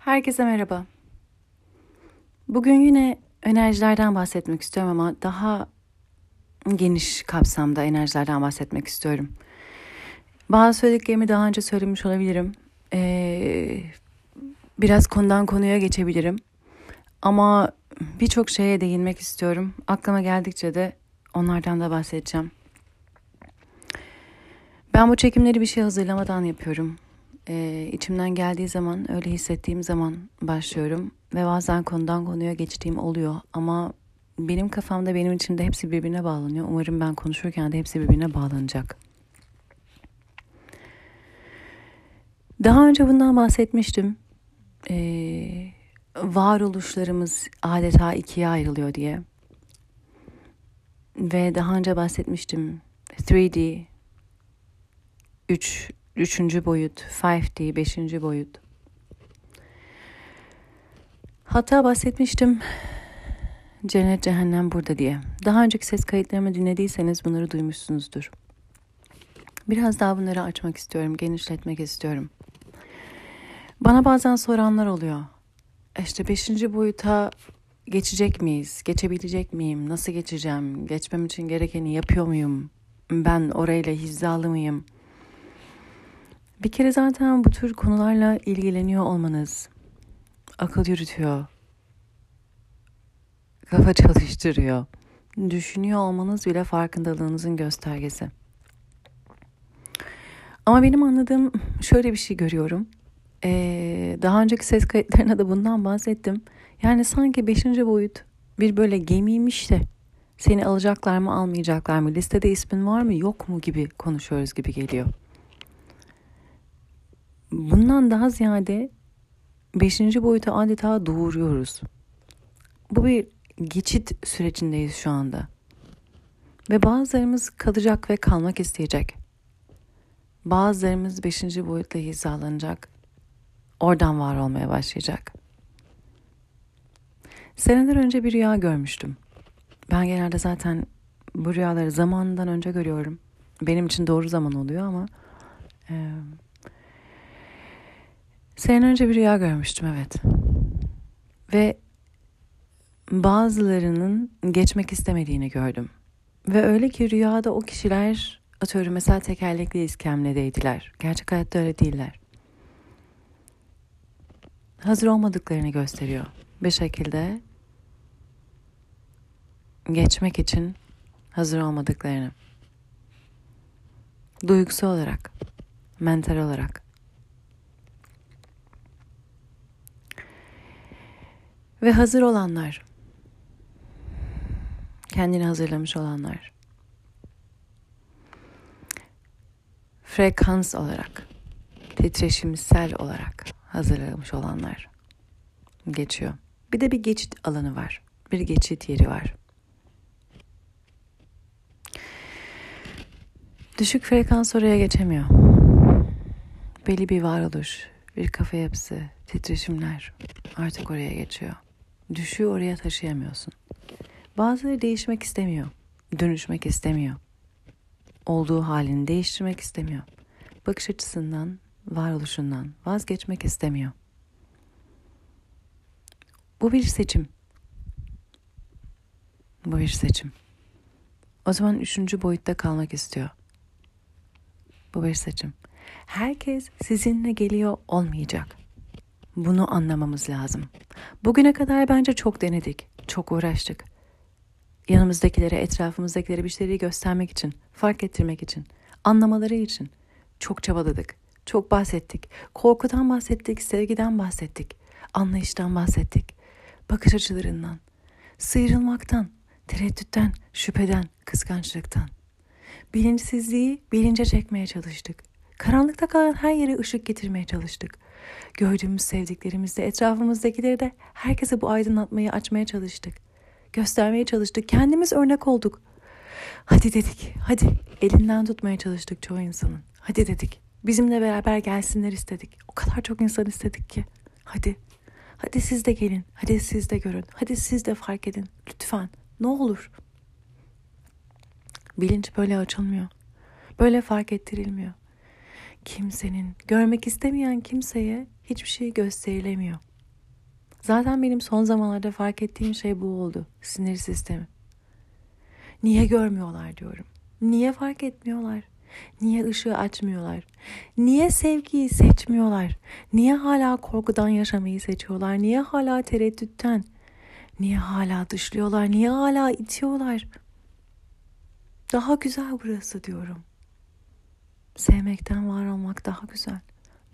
Herkese merhaba. Bugün yine enerjilerden bahsetmek istiyorum ama daha geniş kapsamda enerjilerden bahsetmek istiyorum. Bazı söylediklerimi daha önce söylemiş olabilirim. Ee, biraz konudan konuya geçebilirim. Ama birçok şeye değinmek istiyorum. Aklıma geldikçe de onlardan da bahsedeceğim. Ben bu çekimleri bir şey hazırlamadan yapıyorum e, içimden geldiği zaman, öyle hissettiğim zaman başlıyorum. Ve bazen konudan konuya geçtiğim oluyor. Ama benim kafamda, benim içimde hepsi birbirine bağlanıyor. Umarım ben konuşurken de hepsi birbirine bağlanacak. Daha önce bundan bahsetmiştim. Ee, varoluşlarımız adeta ikiye ayrılıyor diye. Ve daha önce bahsetmiştim. 3D, 3 Üçüncü boyut, 5D, beşinci boyut. Hatta bahsetmiştim cennet cehennem burada diye. Daha önceki ses kayıtlarımı dinlediyseniz bunları duymuşsunuzdur. Biraz daha bunları açmak istiyorum, genişletmek istiyorum. Bana bazen soranlar oluyor. İşte beşinci boyuta geçecek miyiz? Geçebilecek miyim? Nasıl geçeceğim? Geçmem için gerekeni yapıyor muyum? Ben orayla hizalı mıyım?'' Bir kere zaten bu tür konularla ilgileniyor olmanız akıl yürütüyor. Kafa çalıştırıyor. Düşünüyor olmanız bile farkındalığınızın göstergesi. Ama benim anladığım şöyle bir şey görüyorum. Ee, daha önceki ses kayıtlarına da bundan bahsettim. Yani sanki beşinci boyut bir böyle gemiymiş de seni alacaklar mı almayacaklar mı listede ismin var mı yok mu gibi konuşuyoruz gibi geliyor bundan daha ziyade beşinci boyuta adeta doğuruyoruz. Bu bir geçit sürecindeyiz şu anda. Ve bazılarımız kalacak ve kalmak isteyecek. Bazılarımız beşinci boyutla hizalanacak. Oradan var olmaya başlayacak. Seneler önce bir rüya görmüştüm. Ben genelde zaten bu rüyaları zamanından önce görüyorum. Benim için doğru zaman oluyor ama... E, Sene önce bir rüya görmüştüm evet. Ve bazılarının geçmek istemediğini gördüm. Ve öyle ki rüyada o kişiler atıyorum mesela tekerlekli iskemledeydiler. Gerçek hayatta öyle değiller. Hazır olmadıklarını gösteriyor. Bir şekilde geçmek için hazır olmadıklarını. Duygusal olarak, mental olarak. Ve hazır olanlar, kendini hazırlamış olanlar, frekans olarak, titreşimsel olarak hazırlamış olanlar geçiyor. Bir de bir geçit alanı var. Bir geçit yeri var. Düşük frekans oraya geçemiyor. Belli bir varoluş, bir kafa yapısı, titreşimler artık oraya geçiyor. Düşüğü oraya taşıyamıyorsun. Bazıları değişmek istemiyor. Dönüşmek istemiyor. Olduğu halini değiştirmek istemiyor. Bakış açısından, varoluşundan vazgeçmek istemiyor. Bu bir seçim. Bu bir seçim. O zaman üçüncü boyutta kalmak istiyor. Bu bir seçim. Herkes sizinle geliyor olmayacak. Bunu anlamamız lazım. Bugüne kadar bence çok denedik, çok uğraştık. Yanımızdakilere, etrafımızdakilere bir şeyleri göstermek için, fark ettirmek için, anlamaları için çok çabaladık. Çok bahsettik. Korkudan bahsettik, sevgiden bahsettik. Anlayıştan bahsettik. Bakış açılarından, sıyrılmaktan, tereddütten, şüpheden, kıskançlıktan. Bilinçsizliği bilince çekmeye çalıştık. Karanlıkta kalan her yere ışık getirmeye çalıştık. Gördüğümüz sevdiklerimizde, etrafımızdakileri de herkese bu aydınlatmayı açmaya çalıştık. Göstermeye çalıştık. Kendimiz örnek olduk. Hadi dedik. Hadi elinden tutmaya çalıştık çoğu insanın. Hadi dedik. Bizimle beraber gelsinler istedik. O kadar çok insan istedik ki. Hadi. Hadi siz de gelin. Hadi siz de görün. Hadi siz de fark edin. Lütfen. Ne olur. Bilinç böyle açılmıyor. Böyle fark ettirilmiyor kimsenin, görmek istemeyen kimseye hiçbir şey gösterilemiyor. Zaten benim son zamanlarda fark ettiğim şey bu oldu. Sinir sistemi. Niye görmüyorlar diyorum. Niye fark etmiyorlar? Niye ışığı açmıyorlar? Niye sevgiyi seçmiyorlar? Niye hala korkudan yaşamayı seçiyorlar? Niye hala tereddütten? Niye hala dışlıyorlar? Niye hala itiyorlar? Daha güzel burası diyorum. Sevmekten var olmak daha güzel.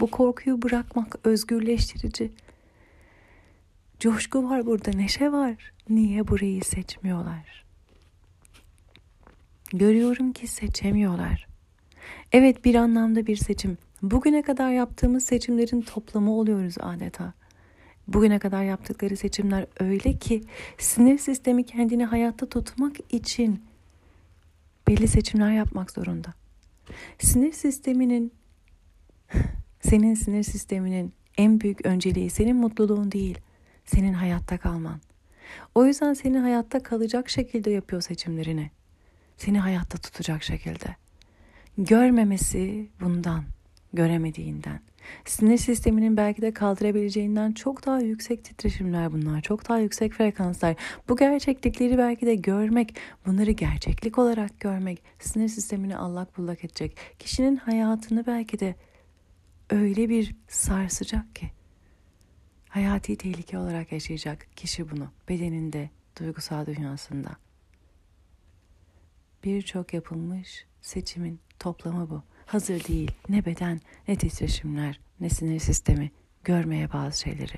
Bu korkuyu bırakmak özgürleştirici. Coşku var burada, neşe var. Niye burayı seçmiyorlar? Görüyorum ki seçemiyorlar. Evet bir anlamda bir seçim. Bugüne kadar yaptığımız seçimlerin toplamı oluyoruz adeta. Bugüne kadar yaptıkları seçimler öyle ki sinir sistemi kendini hayatta tutmak için belli seçimler yapmak zorunda. Sinir sisteminin senin sinir sisteminin en büyük önceliği senin mutluluğun değil, senin hayatta kalman. O yüzden seni hayatta kalacak şekilde yapıyor seçimlerini. Seni hayatta tutacak şekilde. Görmemesi bundan, göremediğinden. Sinir sisteminin belki de kaldırabileceğinden çok daha yüksek titreşimler bunlar. Çok daha yüksek frekanslar. Bu gerçeklikleri belki de görmek, bunları gerçeklik olarak görmek sinir sistemini allak bullak edecek. Kişinin hayatını belki de öyle bir sarsacak ki hayati tehlike olarak yaşayacak kişi bunu bedeninde, duygusal dünyasında. Birçok yapılmış seçimin toplamı bu. Hazır değil ne beden ne titreşimler ne sinir sistemi görmeye bazı şeyleri.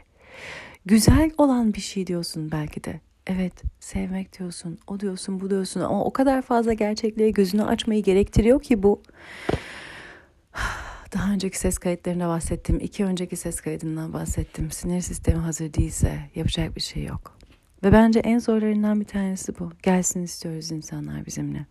Güzel olan bir şey diyorsun belki de. Evet sevmek diyorsun o diyorsun bu diyorsun ama o kadar fazla gerçekliğe gözünü açmayı gerektiriyor ki bu. Daha önceki ses kayıtlarında bahsettim. iki önceki ses kaydından bahsettim. Sinir sistemi hazır değilse yapacak bir şey yok. Ve bence en zorlarından bir tanesi bu. Gelsin istiyoruz insanlar bizimle.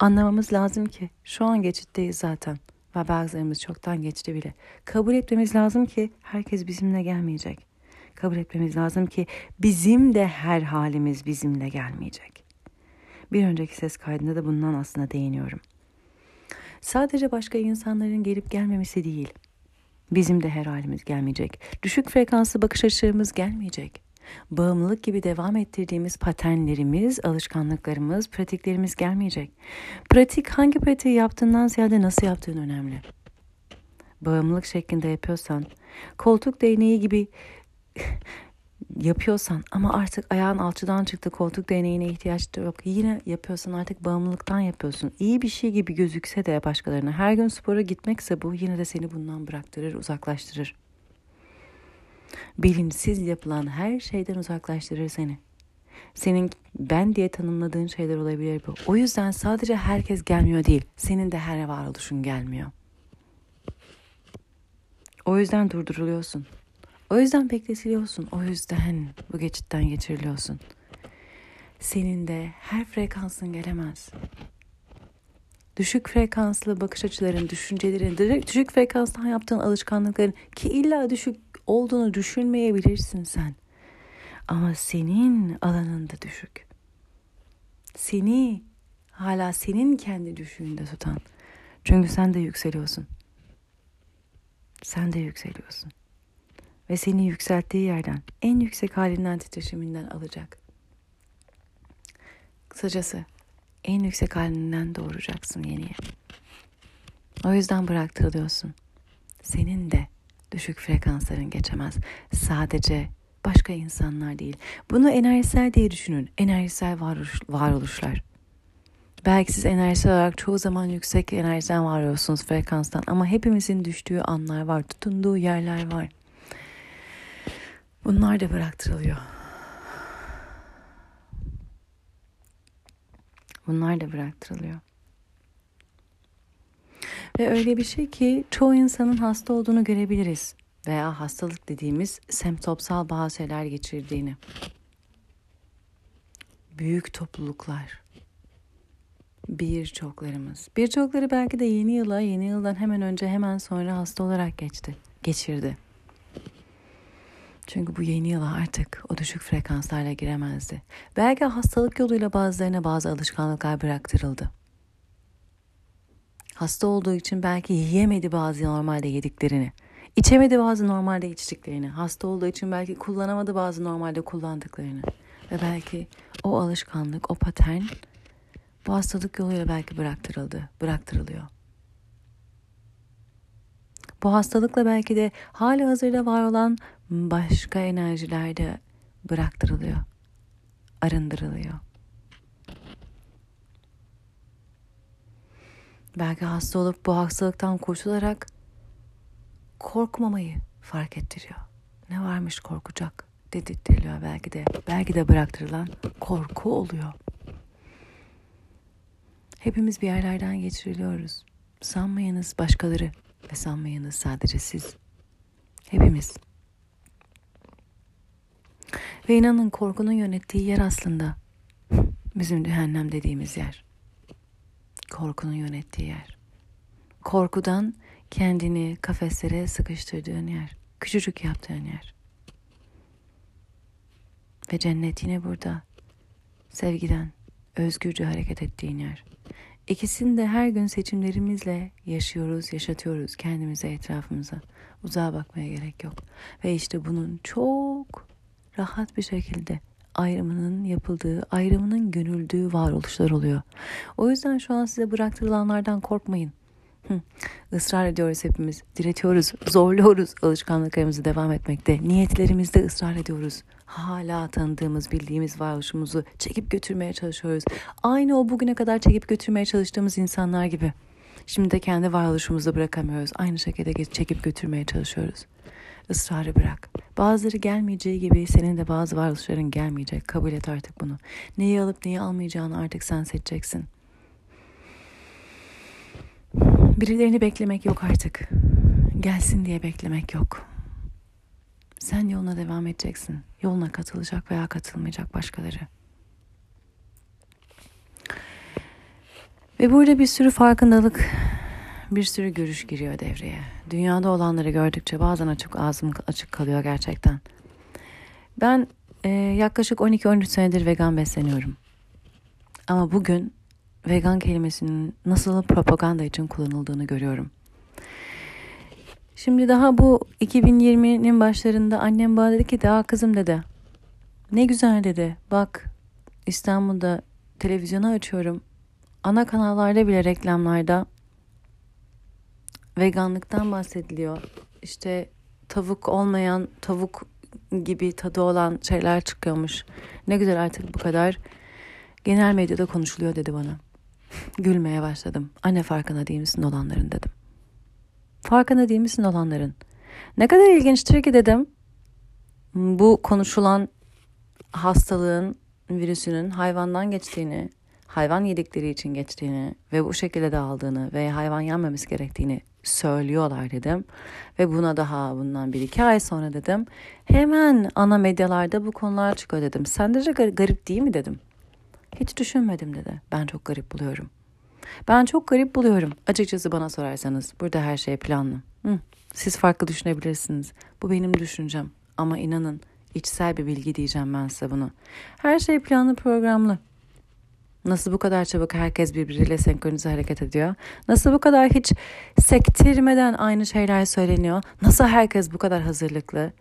Anlamamız lazım ki şu an geçitteyiz zaten ve bazılarımız çoktan geçti bile. Kabul etmemiz lazım ki herkes bizimle gelmeyecek. Kabul etmemiz lazım ki bizim de her halimiz bizimle gelmeyecek. Bir önceki ses kaydında da bundan aslında değiniyorum. Sadece başka insanların gelip gelmemesi değil. Bizim de her halimiz gelmeyecek. Düşük frekanslı bakış açılarımız gelmeyecek bağımlılık gibi devam ettirdiğimiz paternlerimiz, alışkanlıklarımız, pratiklerimiz gelmeyecek. Pratik hangi pratiği yaptığından ziyade nasıl yaptığın önemli. Bağımlılık şeklinde yapıyorsan, koltuk değneği gibi yapıyorsan ama artık ayağın alçıdan çıktı koltuk değneğine ihtiyaç da yok. Yine yapıyorsan artık bağımlılıktan yapıyorsun. İyi bir şey gibi gözükse de başkalarına her gün spora gitmekse bu yine de seni bundan bıraktırır, uzaklaştırır bilinçsiz yapılan her şeyden uzaklaştırır seni. Senin ben diye tanımladığın şeyler olabilir bu. O yüzden sadece herkes gelmiyor değil. Senin de her varoluşun gelmiyor. O yüzden durduruluyorsun. O yüzden bekletiliyorsun. O yüzden bu geçitten geçiriliyorsun. Senin de her frekansın gelemez. Düşük frekanslı bakış açıların, düşüncelerin, düşük frekanstan yaptığın alışkanlıkların ki illa düşük olduğunu düşünmeyebilirsin sen. Ama senin alanında düşük. Seni hala senin kendi düşüğünde tutan. Çünkü sen de yükseliyorsun. Sen de yükseliyorsun. Ve seni yükselttiği yerden, en yüksek halinden titreşiminden alacak. Kısacası en yüksek halinden doğuracaksın yeniye. O yüzden bıraktırılıyorsun. Senin de düşük frekansların geçemez. Sadece başka insanlar değil. Bunu enerjisel diye düşünün. Enerjisel varoluş, varoluşlar. Belki siz enerjisel olarak çoğu zaman yüksek enerjiden var oluyorsunuz frekanstan ama hepimizin düştüğü anlar var, tutunduğu yerler var. Bunlar da bıraktırılıyor. Bunlar da bıraktırılıyor. Ve öyle bir şey ki çoğu insanın hasta olduğunu görebiliriz veya hastalık dediğimiz semptomsal bazı şeyler geçirdiğini. Büyük topluluklar, birçoklarımız, birçokları belki de yeni yıla, yeni yıldan hemen önce hemen sonra hasta olarak geçti, geçirdi. Çünkü bu yeni yıla artık o düşük frekanslarla giremezdi. Belki hastalık yoluyla bazılarına bazı alışkanlıklar bıraktırıldı. Hasta olduğu için belki yiyemedi bazı normalde yediklerini. İçemedi bazı normalde içtiklerini. Hasta olduğu için belki kullanamadı bazı normalde kullandıklarını. Ve belki o alışkanlık, o patern bu hastalık yoluyla belki bıraktırıldı, bıraktırılıyor. Bu hastalıkla belki de hali hazırda var olan başka enerjilerde bıraktırılıyor, arındırılıyor. Belki hasta olup bu hastalıktan kurtularak korkmamayı fark ettiriyor. Ne varmış korkacak dedirtiliyor belki de. Belki de bıraktırılan korku oluyor. Hepimiz bir yerlerden geçiriliyoruz. Sanmayınız başkaları ve sanmayınız sadece siz. Hepimiz. Ve inanın korkunun yönettiği yer aslında bizim cehennem dediğimiz yer. Korkunun yönettiği yer. Korkudan kendini kafeslere sıkıştırdığın yer. Küçücük yaptığın yer. Ve cennet yine burada. Sevgiden, özgürce hareket ettiğin yer. İkisini de her gün seçimlerimizle yaşıyoruz, yaşatıyoruz kendimize, etrafımıza. Uzağa bakmaya gerek yok. Ve işte bunun çok rahat bir şekilde ayrımının yapıldığı, ayrımının gönüldüğü varoluşlar oluyor. O yüzden şu an size bıraktırılanlardan korkmayın. Hı. Israr ediyoruz hepimiz, diretiyoruz, zorluyoruz alışkanlıklarımızı devam etmekte. Niyetlerimizde ısrar ediyoruz. Hala tanıdığımız, bildiğimiz varoluşumuzu çekip götürmeye çalışıyoruz. Aynı o bugüne kadar çekip götürmeye çalıştığımız insanlar gibi. Şimdi de kendi varoluşumuzu bırakamıyoruz. Aynı şekilde çekip götürmeye çalışıyoruz. Israrı bırak. Bazıları gelmeyeceği gibi senin de bazı varoluşların gelmeyecek. Kabul et artık bunu. Neyi alıp neyi almayacağını artık sen seçeceksin. Birilerini beklemek yok artık. Gelsin diye beklemek yok. Sen yoluna devam edeceksin. Yoluna katılacak veya katılmayacak başkaları. Ve burada bir sürü farkındalık, bir sürü görüş giriyor devreye. Dünyada olanları gördükçe bazen açık ağzım açık kalıyor gerçekten. Ben e, yaklaşık 12-13 senedir vegan besleniyorum. Ama bugün vegan kelimesinin nasıl propaganda için kullanıldığını görüyorum. Şimdi daha bu 2020'nin başlarında annem bana dedi ki daha kızım dedi. Ne güzel dedi. Bak İstanbul'da televizyonu açıyorum. Ana kanallarda bile reklamlarda veganlıktan bahsediliyor. İşte tavuk olmayan tavuk gibi tadı olan şeyler çıkıyormuş. Ne güzel artık bu kadar genel medyada konuşuluyor dedi bana. Gülmeye başladım. Anne farkına değil misin olanların dedim. Farkında değil misin olanların? Ne kadar ilginçtir ki dedim. Bu konuşulan hastalığın, virüsünün hayvandan geçtiğini, hayvan yedikleri için geçtiğini ve bu şekilde dağıldığını ve hayvan yenmemesi gerektiğini söylüyorlar dedim. Ve buna daha bundan bir iki ay sonra dedim. Hemen ana medyalarda bu konular çıkıyor dedim. Sence garip değil mi dedim. Hiç düşünmedim dedi. Ben çok garip buluyorum. Ben çok garip buluyorum. Açıkçası bana sorarsanız burada her şey planlı. Hı, siz farklı düşünebilirsiniz. Bu benim düşüncem. Ama inanın içsel bir bilgi diyeceğim ben size bunu. Her şey planlı programlı. Nasıl bu kadar çabuk herkes birbiriyle senkronize hareket ediyor? Nasıl bu kadar hiç sektirmeden aynı şeyler söyleniyor? Nasıl herkes bu kadar hazırlıklı?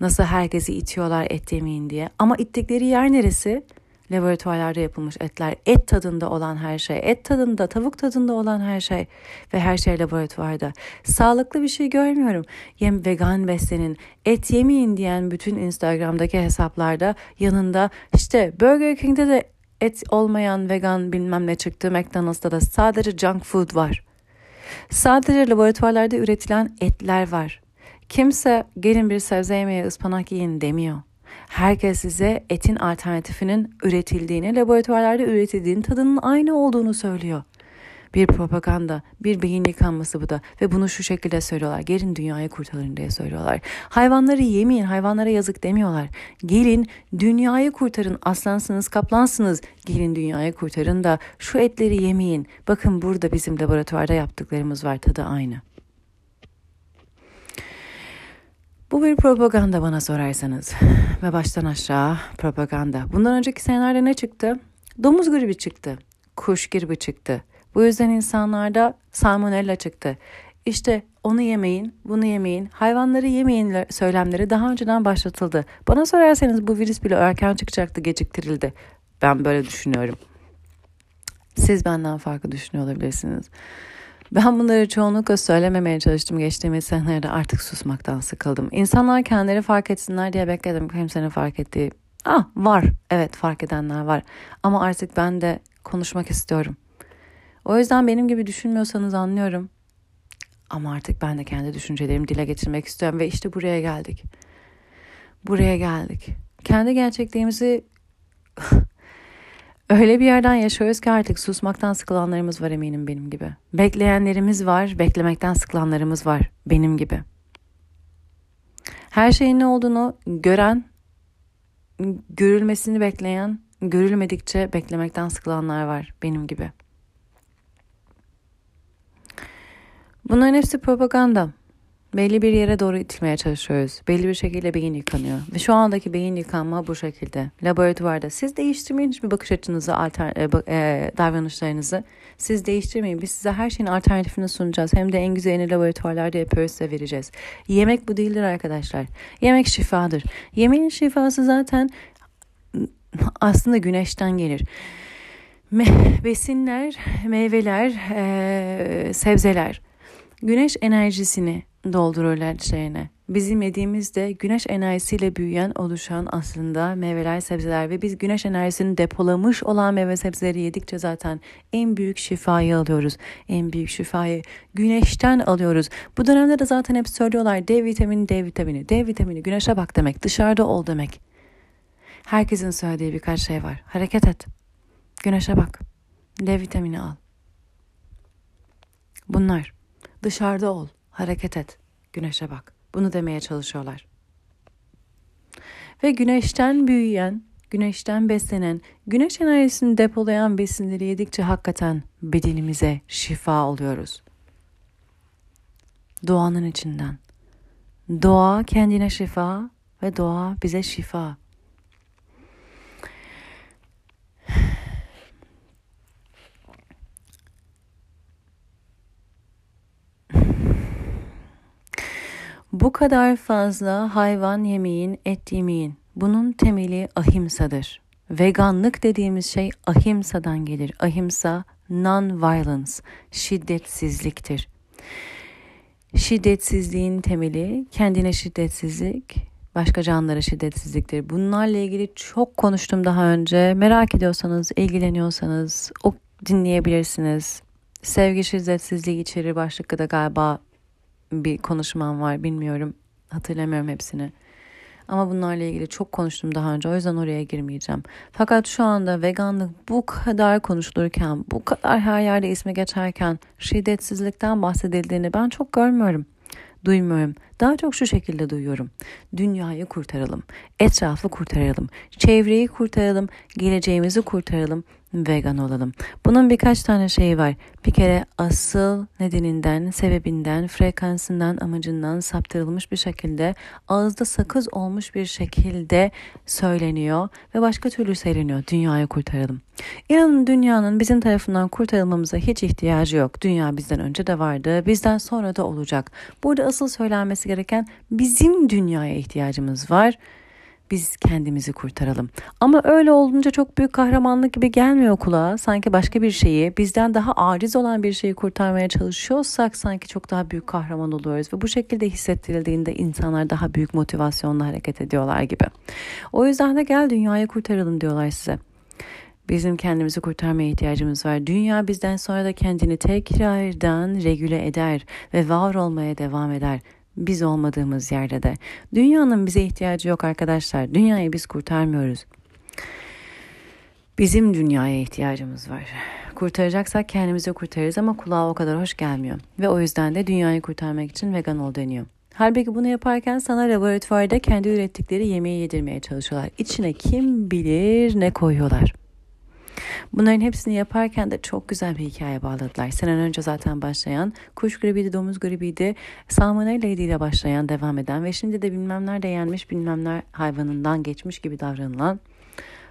Nasıl herkesi itiyorlar et yemeyin diye? Ama ittikleri yer neresi? laboratuvarlarda yapılmış etler, et tadında olan her şey, et tadında, tavuk tadında olan her şey ve her şey laboratuvarda. Sağlıklı bir şey görmüyorum. Yem vegan beslenin, et yemeyin diyen bütün Instagram'daki hesaplarda yanında işte Burger King'de de et olmayan vegan bilmem ne çıktı. McDonald's'ta da sadece junk food var. Sadece laboratuvarlarda üretilen etler var. Kimse gelin bir sebze yemeği ıspanak yiyin demiyor. Herkes size etin alternatifinin üretildiğini, laboratuvarlarda üretildiğinin tadının aynı olduğunu söylüyor. Bir propaganda, bir beyin yıkanması bu da ve bunu şu şekilde söylüyorlar. Gelin dünyayı kurtarın diye söylüyorlar. Hayvanları yemeyin, hayvanlara yazık demiyorlar. Gelin dünyayı kurtarın, aslansınız, kaplansınız. Gelin dünyayı kurtarın da şu etleri yemeyin. Bakın burada bizim laboratuvarda yaptıklarımız var, tadı aynı. Bu bir propaganda bana sorarsanız. Ve baştan aşağı propaganda. Bundan önceki senelerde ne çıktı? Domuz gribi çıktı. Kuş gribi çıktı. Bu yüzden insanlarda salmonella çıktı. işte onu yemeyin, bunu yemeyin, hayvanları yemeyin söylemleri daha önceden başlatıldı. Bana sorarsanız bu virüs bile erken çıkacaktı, geciktirildi. Ben böyle düşünüyorum. Siz benden farklı düşünüyor olabilirsiniz. Ben bunları çoğunlukla söylememeye çalıştım geçtiğimiz senelerde artık susmaktan sıkıldım. İnsanlar kendileri fark etsinler diye bekledim kimsenin fark ettiği. Ah var evet fark edenler var ama artık ben de konuşmak istiyorum. O yüzden benim gibi düşünmüyorsanız anlıyorum. Ama artık ben de kendi düşüncelerimi dile getirmek istiyorum ve işte buraya geldik. Buraya geldik. Kendi gerçekliğimizi öyle bir yerden yaşıyoruz ki artık susmaktan sıkılanlarımız var eminim benim gibi. Bekleyenlerimiz var, beklemekten sıkılanlarımız var benim gibi. Her şeyin ne olduğunu gören, görülmesini bekleyen, görülmedikçe beklemekten sıkılanlar var benim gibi. Bunların hepsi propaganda. Belli bir yere doğru itilmeye çalışıyoruz. Belli bir şekilde beyin yıkanıyor. Ve şu andaki beyin yıkanma bu şekilde. Laboratuvarda siz değiştirmeyin hiçbir bakış açınızı, alter, e, e, davranışlarınızı. Siz değiştirmeyin. Biz size her şeyin alternatifini sunacağız. Hem de en güzelini laboratuvarlarda yapıyoruz size vereceğiz. Yemek bu değildir arkadaşlar. Yemek şifadır. Yemeğin şifası zaten aslında güneşten gelir. Me- besinler, meyveler, e, sebzeler güneş enerjisini doldururlar içlerine. Bizim yediğimizde güneş enerjisiyle büyüyen, oluşan aslında meyveler, sebzeler ve biz güneş enerjisini depolamış olan meyve sebzeleri yedikçe zaten en büyük şifayı alıyoruz. En büyük şifayı güneşten alıyoruz. Bu dönemde de zaten hep söylüyorlar D vitamini, D vitamini. D vitamini güneşe bak demek, dışarıda ol demek. Herkesin söylediği birkaç şey var. Hareket et. Güneşe bak. D vitamini al. Bunlar. Dışarıda ol, hareket et, güneşe bak. Bunu demeye çalışıyorlar. Ve güneşten büyüyen, güneşten beslenen, güneş enerjisini depolayan besinleri yedikçe hakikaten bedenimize şifa oluyoruz. Doğanın içinden. Doğa kendine şifa ve doğa bize şifa. Bu kadar fazla hayvan yemeyin, et yemeyin. Bunun temeli ahimsadır. Veganlık dediğimiz şey ahimsadan gelir. Ahimsa non-violence, şiddetsizliktir. Şiddetsizliğin temeli kendine şiddetsizlik, başka canlılara şiddetsizliktir. Bunlarla ilgili çok konuştum daha önce. Merak ediyorsanız, ilgileniyorsanız o dinleyebilirsiniz. Sevgi şiddetsizliği içerir başlıkta da galiba bir konuşmam var bilmiyorum. Hatırlamıyorum hepsini. Ama bunlarla ilgili çok konuştum daha önce o yüzden oraya girmeyeceğim. Fakat şu anda veganlık bu kadar konuşulurken, bu kadar her yerde ismi geçerken şiddetsizlikten bahsedildiğini ben çok görmüyorum. Duymuyorum. Daha çok şu şekilde duyuyorum. Dünyayı kurtaralım, etrafı kurtaralım, çevreyi kurtaralım, geleceğimizi kurtaralım, vegan olalım. Bunun birkaç tane şeyi var. Bir kere asıl nedeninden, sebebinden, frekansından, amacından saptırılmış bir şekilde ağızda sakız olmuş bir şekilde söyleniyor ve başka türlü söyleniyor. Dünyayı kurtaralım. İnanın dünyanın bizim tarafından kurtarılmamıza hiç ihtiyacı yok. Dünya bizden önce de vardı, bizden sonra da olacak. Burada asıl söylenmesi gereken bizim dünyaya ihtiyacımız var biz kendimizi kurtaralım. Ama öyle olunca çok büyük kahramanlık gibi gelmiyor kulağa. Sanki başka bir şeyi, bizden daha aciz olan bir şeyi kurtarmaya çalışıyorsak sanki çok daha büyük kahraman oluyoruz. Ve bu şekilde hissettirildiğinde insanlar daha büyük motivasyonla hareket ediyorlar gibi. O yüzden de gel dünyayı kurtaralım diyorlar size. Bizim kendimizi kurtarmaya ihtiyacımız var. Dünya bizden sonra da kendini tekrardan regüle eder ve var olmaya devam eder biz olmadığımız yerde de. Dünyanın bize ihtiyacı yok arkadaşlar. Dünyayı biz kurtarmıyoruz. Bizim dünyaya ihtiyacımız var. Kurtaracaksak kendimizi kurtarırız ama kulağa o kadar hoş gelmiyor. Ve o yüzden de dünyayı kurtarmak için vegan ol deniyor. Halbuki bunu yaparken sana laboratuvarda kendi ürettikleri yemeği yedirmeye çalışıyorlar. İçine kim bilir ne koyuyorlar. Bunların hepsini yaparken de çok güzel bir hikaye bağladılar. Senen önce zaten başlayan, kuş gribiydi, domuz gribiydi, salmonella ile başlayan, devam eden ve şimdi de bilmem nerede yenmiş, bilmem hayvanından geçmiş gibi davranılan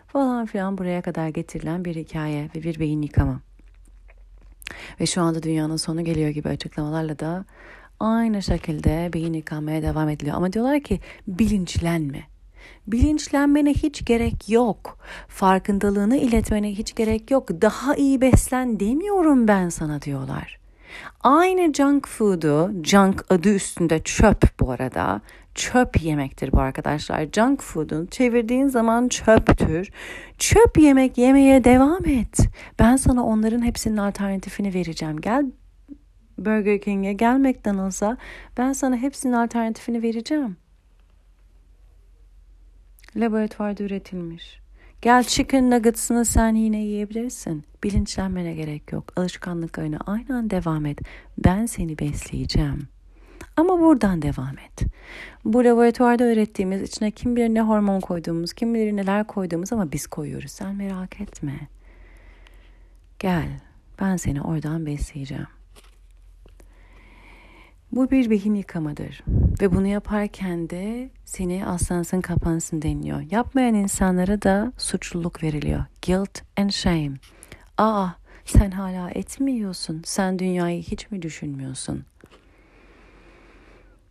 falan filan buraya kadar getirilen bir hikaye ve bir beyin yıkama. Ve şu anda dünyanın sonu geliyor gibi açıklamalarla da aynı şekilde beyin yıkanmaya devam ediliyor. Ama diyorlar ki bilinçlenme. Bilinçlenmene hiç gerek yok. Farkındalığını iletmene hiç gerek yok. Daha iyi beslen demiyorum ben sana diyorlar. Aynı junk food'u, junk adı üstünde çöp bu arada. Çöp yemektir bu arkadaşlar. Junk food'un çevirdiğin zaman çöptür. Çöp yemek yemeye devam et. Ben sana onların hepsinin alternatifini vereceğim. Gel Burger King'e, gel McDonald's'a. Ben sana hepsinin alternatifini vereceğim. Laboratuvarda üretilmiş. Gel chicken nuggets'ını sen yine yiyebilirsin. Bilinçlenmene gerek yok. Alışkanlıklarına aynen devam et. Ben seni besleyeceğim. Ama buradan devam et. Bu laboratuvarda öğrettiğimiz içine kim bilir ne hormon koyduğumuz, kim bilir neler koyduğumuz ama biz koyuyoruz. Sen merak etme. Gel. Ben seni oradan besleyeceğim. Bu bir beyin yıkamadır. Ve bunu yaparken de seni aslansın kapansın deniliyor. Yapmayan insanlara da suçluluk veriliyor. Guilt and shame. Aa sen hala etmiyorsun. Sen dünyayı hiç mi düşünmüyorsun?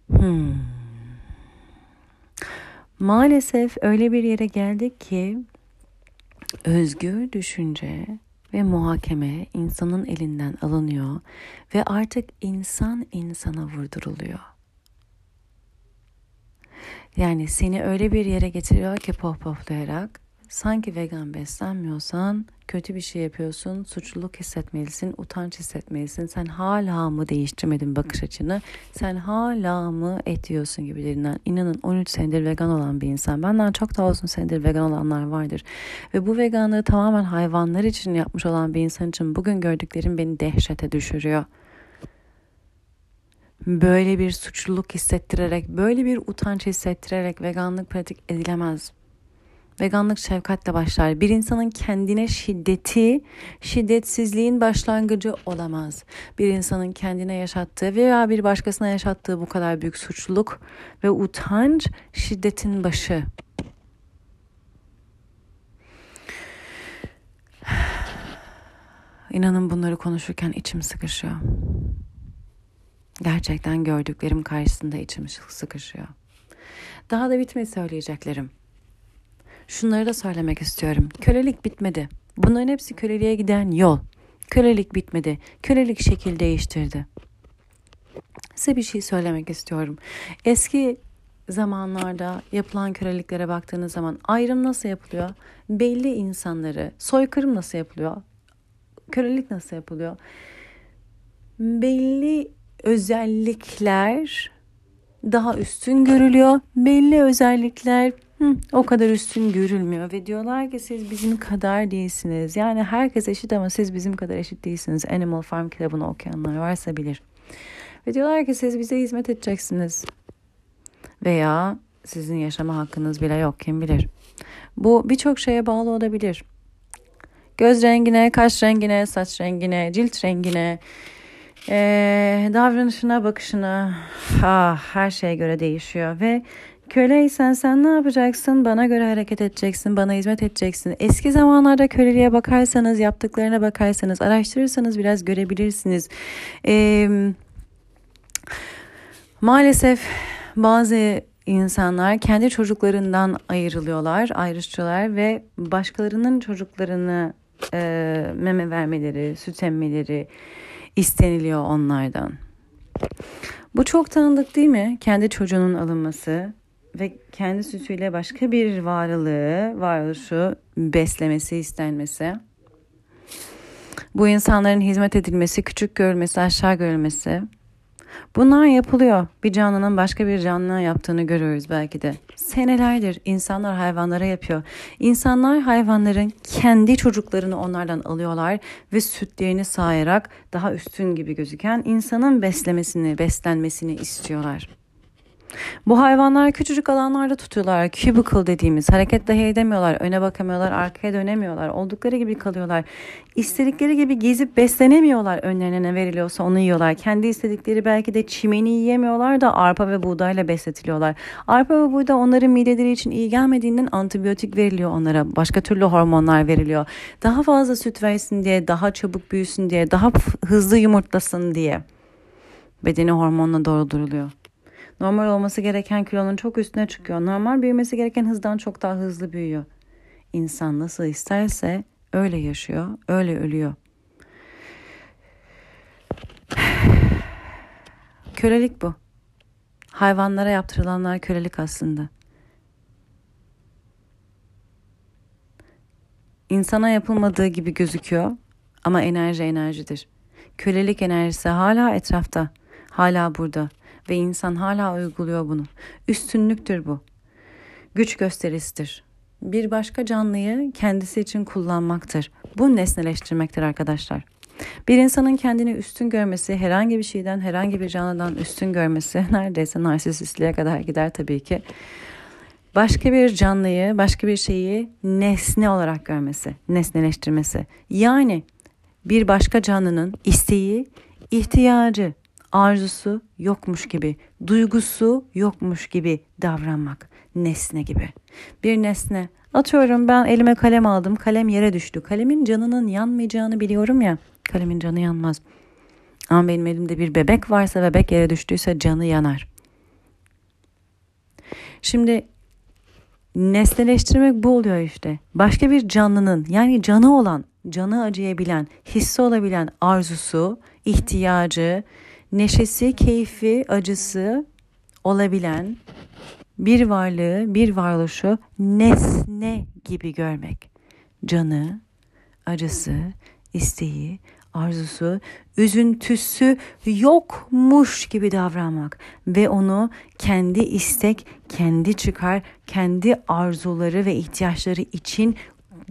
Hmm. Maalesef öyle bir yere geldik ki özgür düşünce ve muhakeme insanın elinden alınıyor ve artık insan insana vurduruluyor. Yani seni öyle bir yere getiriyor ki pohpohlayarak sanki vegan beslenmiyorsan kötü bir şey yapıyorsun, suçluluk hissetmelisin, utanç hissetmelisin. Sen hala mı değiştirmedin bakış açını? Sen hala mı et yiyorsun gibilerinden. İnanın 13 senedir vegan olan bir insan. Benden çok daha uzun senedir vegan olanlar vardır. Ve bu veganlığı tamamen hayvanlar için yapmış olan bir insan için bugün gördüklerim beni dehşete düşürüyor böyle bir suçluluk hissettirerek, böyle bir utanç hissettirerek veganlık pratik edilemez. Veganlık şefkatle başlar. Bir insanın kendine şiddeti, şiddetsizliğin başlangıcı olamaz. Bir insanın kendine yaşattığı veya bir başkasına yaşattığı bu kadar büyük suçluluk ve utanç şiddetin başı. İnanın bunları konuşurken içim sıkışıyor. Gerçekten gördüklerim karşısında içim sıkışıyor. Daha da bitmedi söyleyeceklerim. Şunları da söylemek istiyorum. Kölelik bitmedi. Bunların hepsi köleliğe giden yol. Kölelik bitmedi. Kölelik şekil değiştirdi. Size bir şey söylemek istiyorum. Eski zamanlarda yapılan köleliklere baktığınız zaman ayrım nasıl yapılıyor? Belli insanları, soykırım nasıl yapılıyor? Kölelik nasıl yapılıyor? Belli özellikler daha üstün görülüyor. Belli özellikler hı, o kadar üstün görülmüyor ve diyorlar ki siz bizim kadar değilsiniz. Yani herkes eşit ama siz bizim kadar eşit değilsiniz. Animal Farm kitabını okuyanlar varsa bilir. Ve diyorlar ki siz bize hizmet edeceksiniz. Veya sizin yaşama hakkınız bile yok kim bilir. Bu birçok şeye bağlı olabilir. Göz rengine, kaş rengine, saç rengine, cilt rengine, ee, davranışına, bakışına ah, her şeye göre değişiyor ve köleysen sen ne yapacaksın? Bana göre hareket edeceksin, bana hizmet edeceksin. Eski zamanlarda köleliğe bakarsanız, yaptıklarına bakarsanız, araştırırsanız biraz görebilirsiniz. Ee, maalesef bazı insanlar kendi çocuklarından ayrılıyorlar, ayrışçılar ve başkalarının çocuklarını e, meme vermeleri, süt emmeleri, isteniliyor onlardan. Bu çok tanıdık değil mi? Kendi çocuğunun alınması ve kendi sütüyle başka bir varlığı, varoluşu beslemesi istenmesi. Bu insanların hizmet edilmesi, küçük görülmesi, aşağı görülmesi. Bunlar yapılıyor. Bir canlının başka bir canlıya yaptığını görüyoruz belki de. Senelerdir insanlar hayvanlara yapıyor. İnsanlar hayvanların kendi çocuklarını onlardan alıyorlar ve sütlerini sayarak daha üstün gibi gözüken insanın beslemesini, beslenmesini istiyorlar. Bu hayvanlar küçücük alanlarda tutuyorlar. Cubicle dediğimiz hareket dahi edemiyorlar. Öne bakamıyorlar, arkaya dönemiyorlar. Oldukları gibi kalıyorlar. İstedikleri gibi gezip beslenemiyorlar. Önlerine ne veriliyorsa onu yiyorlar. Kendi istedikleri belki de çimeni yiyemiyorlar da arpa ve buğdayla besletiliyorlar. Arpa ve buğday onların mideleri için iyi gelmediğinden antibiyotik veriliyor onlara. Başka türlü hormonlar veriliyor. Daha fazla süt versin diye, daha çabuk büyüsün diye, daha hızlı yumurtlasın diye bedeni hormonla dolduruluyor. Normal olması gereken kilonun çok üstüne çıkıyor. Normal büyümesi gereken hızdan çok daha hızlı büyüyor. İnsan nasıl isterse öyle yaşıyor, öyle ölüyor. Kölelik bu. Hayvanlara yaptırılanlar kölelik aslında. İnsana yapılmadığı gibi gözüküyor ama enerji enerjidir. Kölelik enerjisi hala etrafta, hala burada ve insan hala uyguluyor bunu. Üstünlüktür bu. Güç gösterisidir. Bir başka canlıyı kendisi için kullanmaktır. Bu nesneleştirmektir arkadaşlar. Bir insanın kendini üstün görmesi, herhangi bir şeyden, herhangi bir canlıdan üstün görmesi neredeyse narsisistliğe kadar gider tabii ki. Başka bir canlıyı, başka bir şeyi nesne olarak görmesi, nesneleştirmesi. Yani bir başka canlının isteği, ihtiyacı, arzusu yokmuş gibi, duygusu yokmuş gibi davranmak. Nesne gibi. Bir nesne. Atıyorum ben elime kalem aldım. Kalem yere düştü. Kalemin canının yanmayacağını biliyorum ya. Kalemin canı yanmaz. Ama benim elimde bir bebek varsa bebek yere düştüyse canı yanar. Şimdi nesneleştirmek bu oluyor işte. Başka bir canlının yani canı olan, canı acıyabilen, hissi olabilen arzusu, ihtiyacı, neşesi, keyfi, acısı olabilen bir varlığı, bir varoluşu nesne gibi görmek. Canı, acısı, isteği, arzusu, üzüntüsü yokmuş gibi davranmak ve onu kendi istek, kendi çıkar, kendi arzuları ve ihtiyaçları için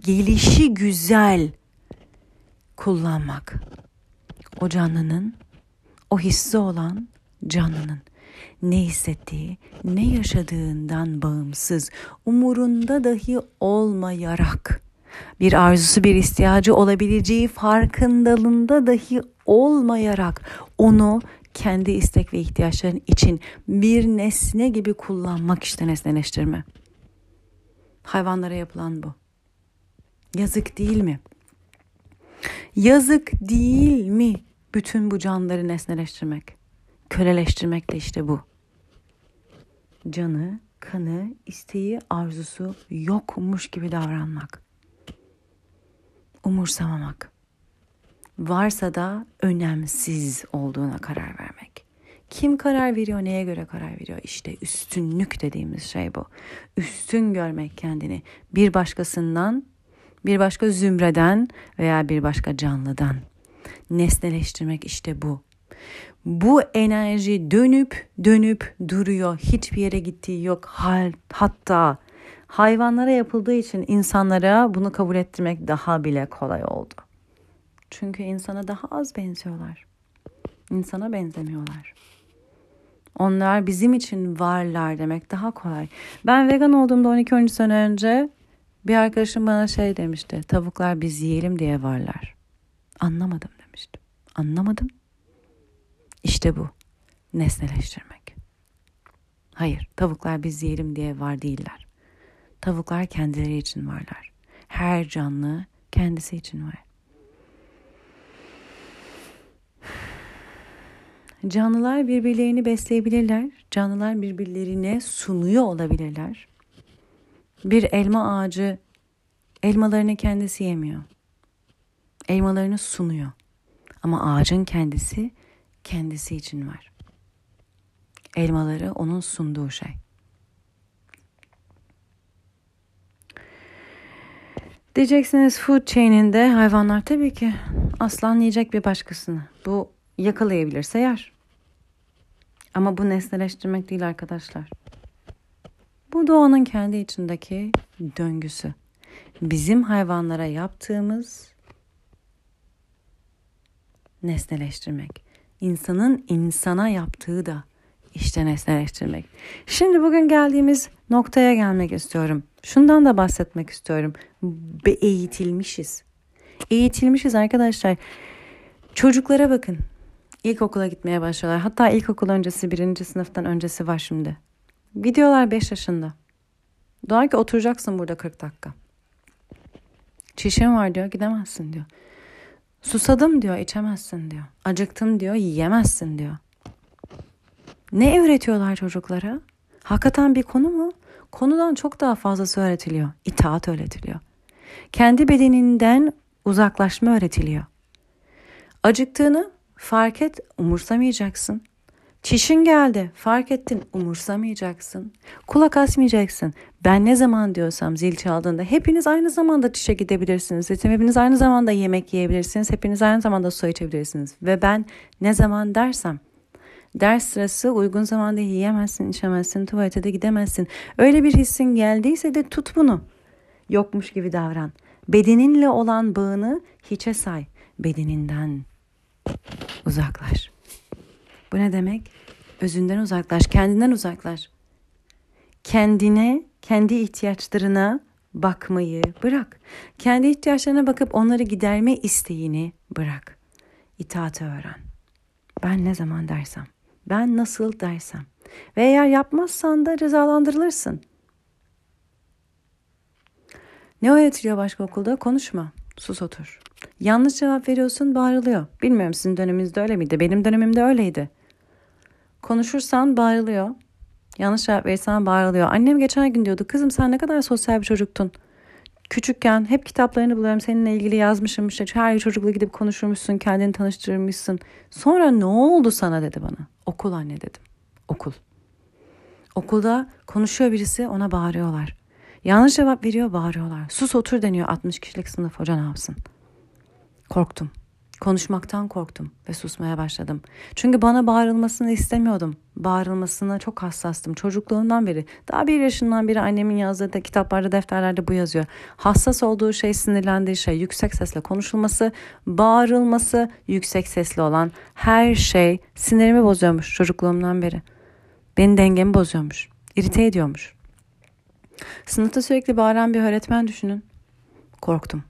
gelişi güzel kullanmak. O canlının o hissi olan canlının ne hissettiği, ne yaşadığından bağımsız, umurunda dahi olmayarak bir arzusu bir ihtiyacı olabileceği farkındalığında dahi olmayarak onu kendi istek ve ihtiyaçların için bir nesne gibi kullanmak işte nesneleştirme. Hayvanlara yapılan bu. Yazık değil mi? Yazık değil mi? Bütün bu canları nesneleştirmek, köleleştirmek de işte bu. Canı, kanı, isteği, arzusu yokmuş gibi davranmak. Umursamamak. Varsa da önemsiz olduğuna karar vermek. Kim karar veriyor, neye göre karar veriyor? İşte üstünlük dediğimiz şey bu. Üstün görmek kendini bir başkasından, bir başka zümreden veya bir başka canlıdan nesneleştirmek işte bu. Bu enerji dönüp dönüp duruyor. Hiçbir yere gittiği yok. Hatta hayvanlara yapıldığı için insanlara bunu kabul ettirmek daha bile kolay oldu. Çünkü insana daha az benziyorlar. İnsana benzemiyorlar. Onlar bizim için varlar demek daha kolay. Ben vegan olduğumda 12-13 sene önce bir arkadaşım bana şey demişti. Tavuklar biz yiyelim diye varlar. Anlamadım demiştim. Anlamadım. İşte bu. Nesneleştirmek. Hayır, tavuklar biz yiyelim diye var değiller. Tavuklar kendileri için varlar. Her canlı kendisi için var. Canlılar birbirlerini besleyebilirler. Canlılar birbirlerine sunuyor olabilirler. Bir elma ağacı elmalarını kendisi yemiyor. Elmalarını sunuyor. Ama ağacın kendisi kendisi için var. Elmaları onun sunduğu şey. Diyeceksiniz food chain'inde hayvanlar tabii ki aslan yiyecek bir başkasını. Bu yakalayabilirse yer. Ama bu nesneleştirmek değil arkadaşlar. Bu doğanın kendi içindeki döngüsü. Bizim hayvanlara yaptığımız nesneleştirmek. İnsanın insana yaptığı da işte nesneleştirmek. Şimdi bugün geldiğimiz noktaya gelmek istiyorum. Şundan da bahsetmek istiyorum. Be eğitilmişiz. Eğitilmişiz arkadaşlar. Çocuklara bakın. İlkokula gitmeye başlıyorlar. Hatta ilkokul öncesi birinci sınıftan öncesi var şimdi. Gidiyorlar 5 yaşında. Diyor ki oturacaksın burada 40 dakika. Çişim var diyor gidemezsin diyor. Susadım diyor içemezsin diyor. Acıktım diyor yiyemezsin diyor. Ne öğretiyorlar çocuklara? Hakikaten bir konu mu? Konudan çok daha fazlası öğretiliyor. İtaat öğretiliyor. Kendi bedeninden uzaklaşma öğretiliyor. Acıktığını fark et, umursamayacaksın. Çişin geldi, fark ettin, umursamayacaksın. Kulak asmayacaksın. Ben ne zaman diyorsam zil çaldığında hepiniz aynı zamanda çişe gidebilirsiniz. Hepiniz aynı zamanda yemek yiyebilirsiniz. Hepiniz aynı zamanda su içebilirsiniz. Ve ben ne zaman dersem Ders sırası uygun zamanda yiyemezsin, içemezsin, tuvalete de gidemezsin. Öyle bir hissin geldiyse de tut bunu. Yokmuş gibi davran. Bedeninle olan bağını hiçe say. Bedeninden uzaklaş. Bu ne demek? Özünden uzaklaş, kendinden uzaklaş. Kendine, kendi ihtiyaçlarına bakmayı bırak. Kendi ihtiyaçlarına bakıp onları giderme isteğini bırak. İtaati öğren. Ben ne zaman dersem, ben nasıl dersem ve eğer yapmazsan da cezalandırılırsın. Ne öğretiliyor başka okulda? Konuşma, sus otur. Yanlış cevap veriyorsun bağırılıyor. Bilmiyorum sizin döneminizde öyle miydi? Benim dönemimde öyleydi. Konuşursan bağırılıyor. Yanlış cevap verirsen bağırılıyor. Annem geçen gün diyordu kızım sen ne kadar sosyal bir çocuktun. Küçükken hep kitaplarını buluyorum seninle ilgili yazmışım işte her çocukla gidip konuşurmuşsun kendini tanıştırmışsın. Sonra ne oldu sana dedi bana. Okul anne dedim. Okul. Okulda konuşuyor birisi ona bağırıyorlar. Yanlış cevap veriyor bağırıyorlar. Sus otur deniyor 60 kişilik sınıf hoca ne yapsın? Korktum. Konuşmaktan korktum ve susmaya başladım. Çünkü bana bağırılmasını istemiyordum. Bağırılmasına çok hassastım çocukluğumdan beri. Daha bir yaşından beri annemin yazdığı da kitaplarda, defterlerde bu yazıyor. Hassas olduğu şey, sinirlendiği şey, yüksek sesle konuşulması, bağırılması, yüksek sesli olan her şey sinirimi bozuyormuş çocukluğumdan beri. Beni dengemi bozuyormuş. irite ediyormuş. Sınıfta sürekli bağıran bir öğretmen düşünün. Korktum.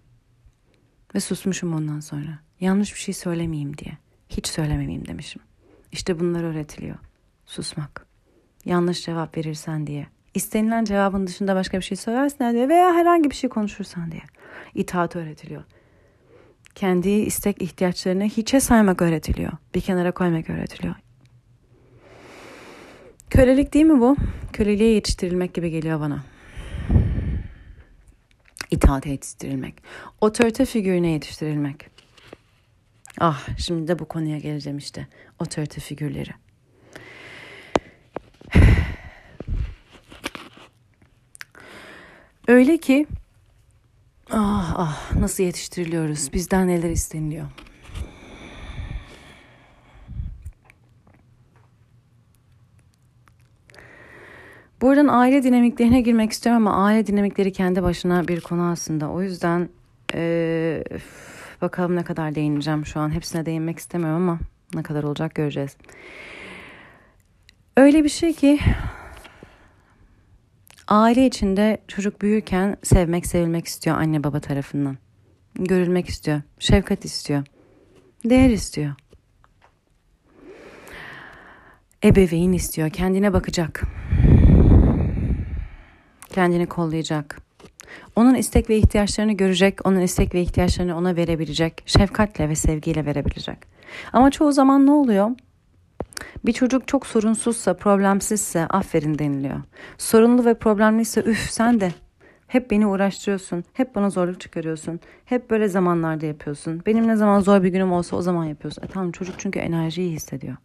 Ve susmuşum ondan sonra. Yanlış bir şey söylemeyeyim diye. Hiç söylememeyeyim demişim. İşte bunlar öğretiliyor. Susmak. Yanlış cevap verirsen diye. İstenilen cevabın dışında başka bir şey söylersen diye veya herhangi bir şey konuşursan diye. İtaat öğretiliyor. Kendi istek ihtiyaçlarını hiçe saymak öğretiliyor. Bir kenara koymak öğretiliyor. Kölelik değil mi bu? Köleliğe yetiştirilmek gibi geliyor bana itaat yetiştirilmek. Otorite figürüne yetiştirilmek. Ah şimdi de bu konuya geleceğim işte. Otorite figürleri. Öyle ki ah ah nasıl yetiştiriliyoruz? Bizden neler isteniliyor? Buradan aile dinamiklerine girmek istiyorum ama aile dinamikleri kendi başına bir konu aslında. O yüzden ee, bakalım ne kadar değineceğim şu an. Hepsine değinmek istemiyorum ama ne kadar olacak göreceğiz. Öyle bir şey ki aile içinde çocuk büyürken sevmek sevilmek istiyor anne baba tarafından. Görülmek istiyor, şefkat istiyor, değer istiyor. Ebeveyn istiyor, kendine bakacak kendini kollayacak. Onun istek ve ihtiyaçlarını görecek, onun istek ve ihtiyaçlarını ona verebilecek, şefkatle ve sevgiyle verebilecek. Ama çoğu zaman ne oluyor? Bir çocuk çok sorunsuzsa, problemsizse aferin deniliyor. Sorunlu ve problemliyse üf sen de hep beni uğraştırıyorsun, hep bana zorluk çıkarıyorsun, hep böyle zamanlarda yapıyorsun. Benim ne zaman zor bir günüm olsa o zaman yapıyorsun. E tamam çocuk çünkü enerjiyi hissediyor.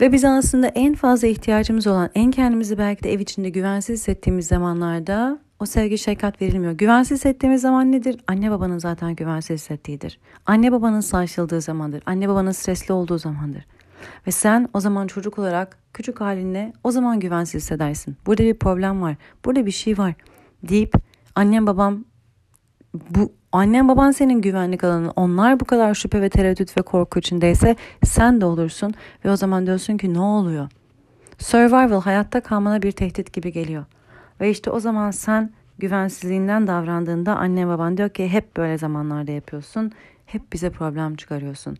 Ve biz aslında en fazla ihtiyacımız olan, en kendimizi belki de ev içinde güvensiz hissettiğimiz zamanlarda o sevgi şefkat verilmiyor. Güvensiz hissettiğimiz zaman nedir? Anne babanın zaten güvensiz hissettiğidir. Anne babanın sarsıldığı zamandır. Anne babanın stresli olduğu zamandır. Ve sen o zaman çocuk olarak küçük halinle o zaman güvensiz hissedersin. Burada bir problem var. Burada bir şey var deyip annem babam bu annen baban senin güvenlik alanın. Onlar bu kadar şüphe ve tereddüt ve korku içindeyse sen de olursun ve o zaman diyorsun ki ne oluyor? Survival hayatta kalmana bir tehdit gibi geliyor. Ve işte o zaman sen güvensizliğinden davrandığında anne baban diyor ki hep böyle zamanlarda yapıyorsun. Hep bize problem çıkarıyorsun.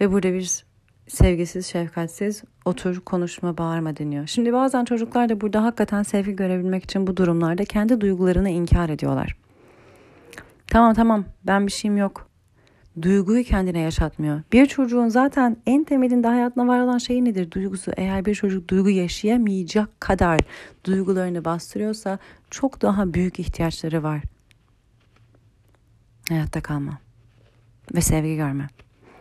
Ve burada bir sevgisiz, şefkatsiz otur, konuşma, bağırma deniyor. Şimdi bazen çocuklar da burada hakikaten sevgi görebilmek için bu durumlarda kendi duygularını inkar ediyorlar. Tamam tamam ben bir şeyim yok. Duyguyu kendine yaşatmıyor. Bir çocuğun zaten en temelinde hayatına var olan şey nedir? Duygusu. Eğer bir çocuk duygu yaşayamayacak kadar duygularını bastırıyorsa çok daha büyük ihtiyaçları var. Hayatta kalma ve sevgi görme.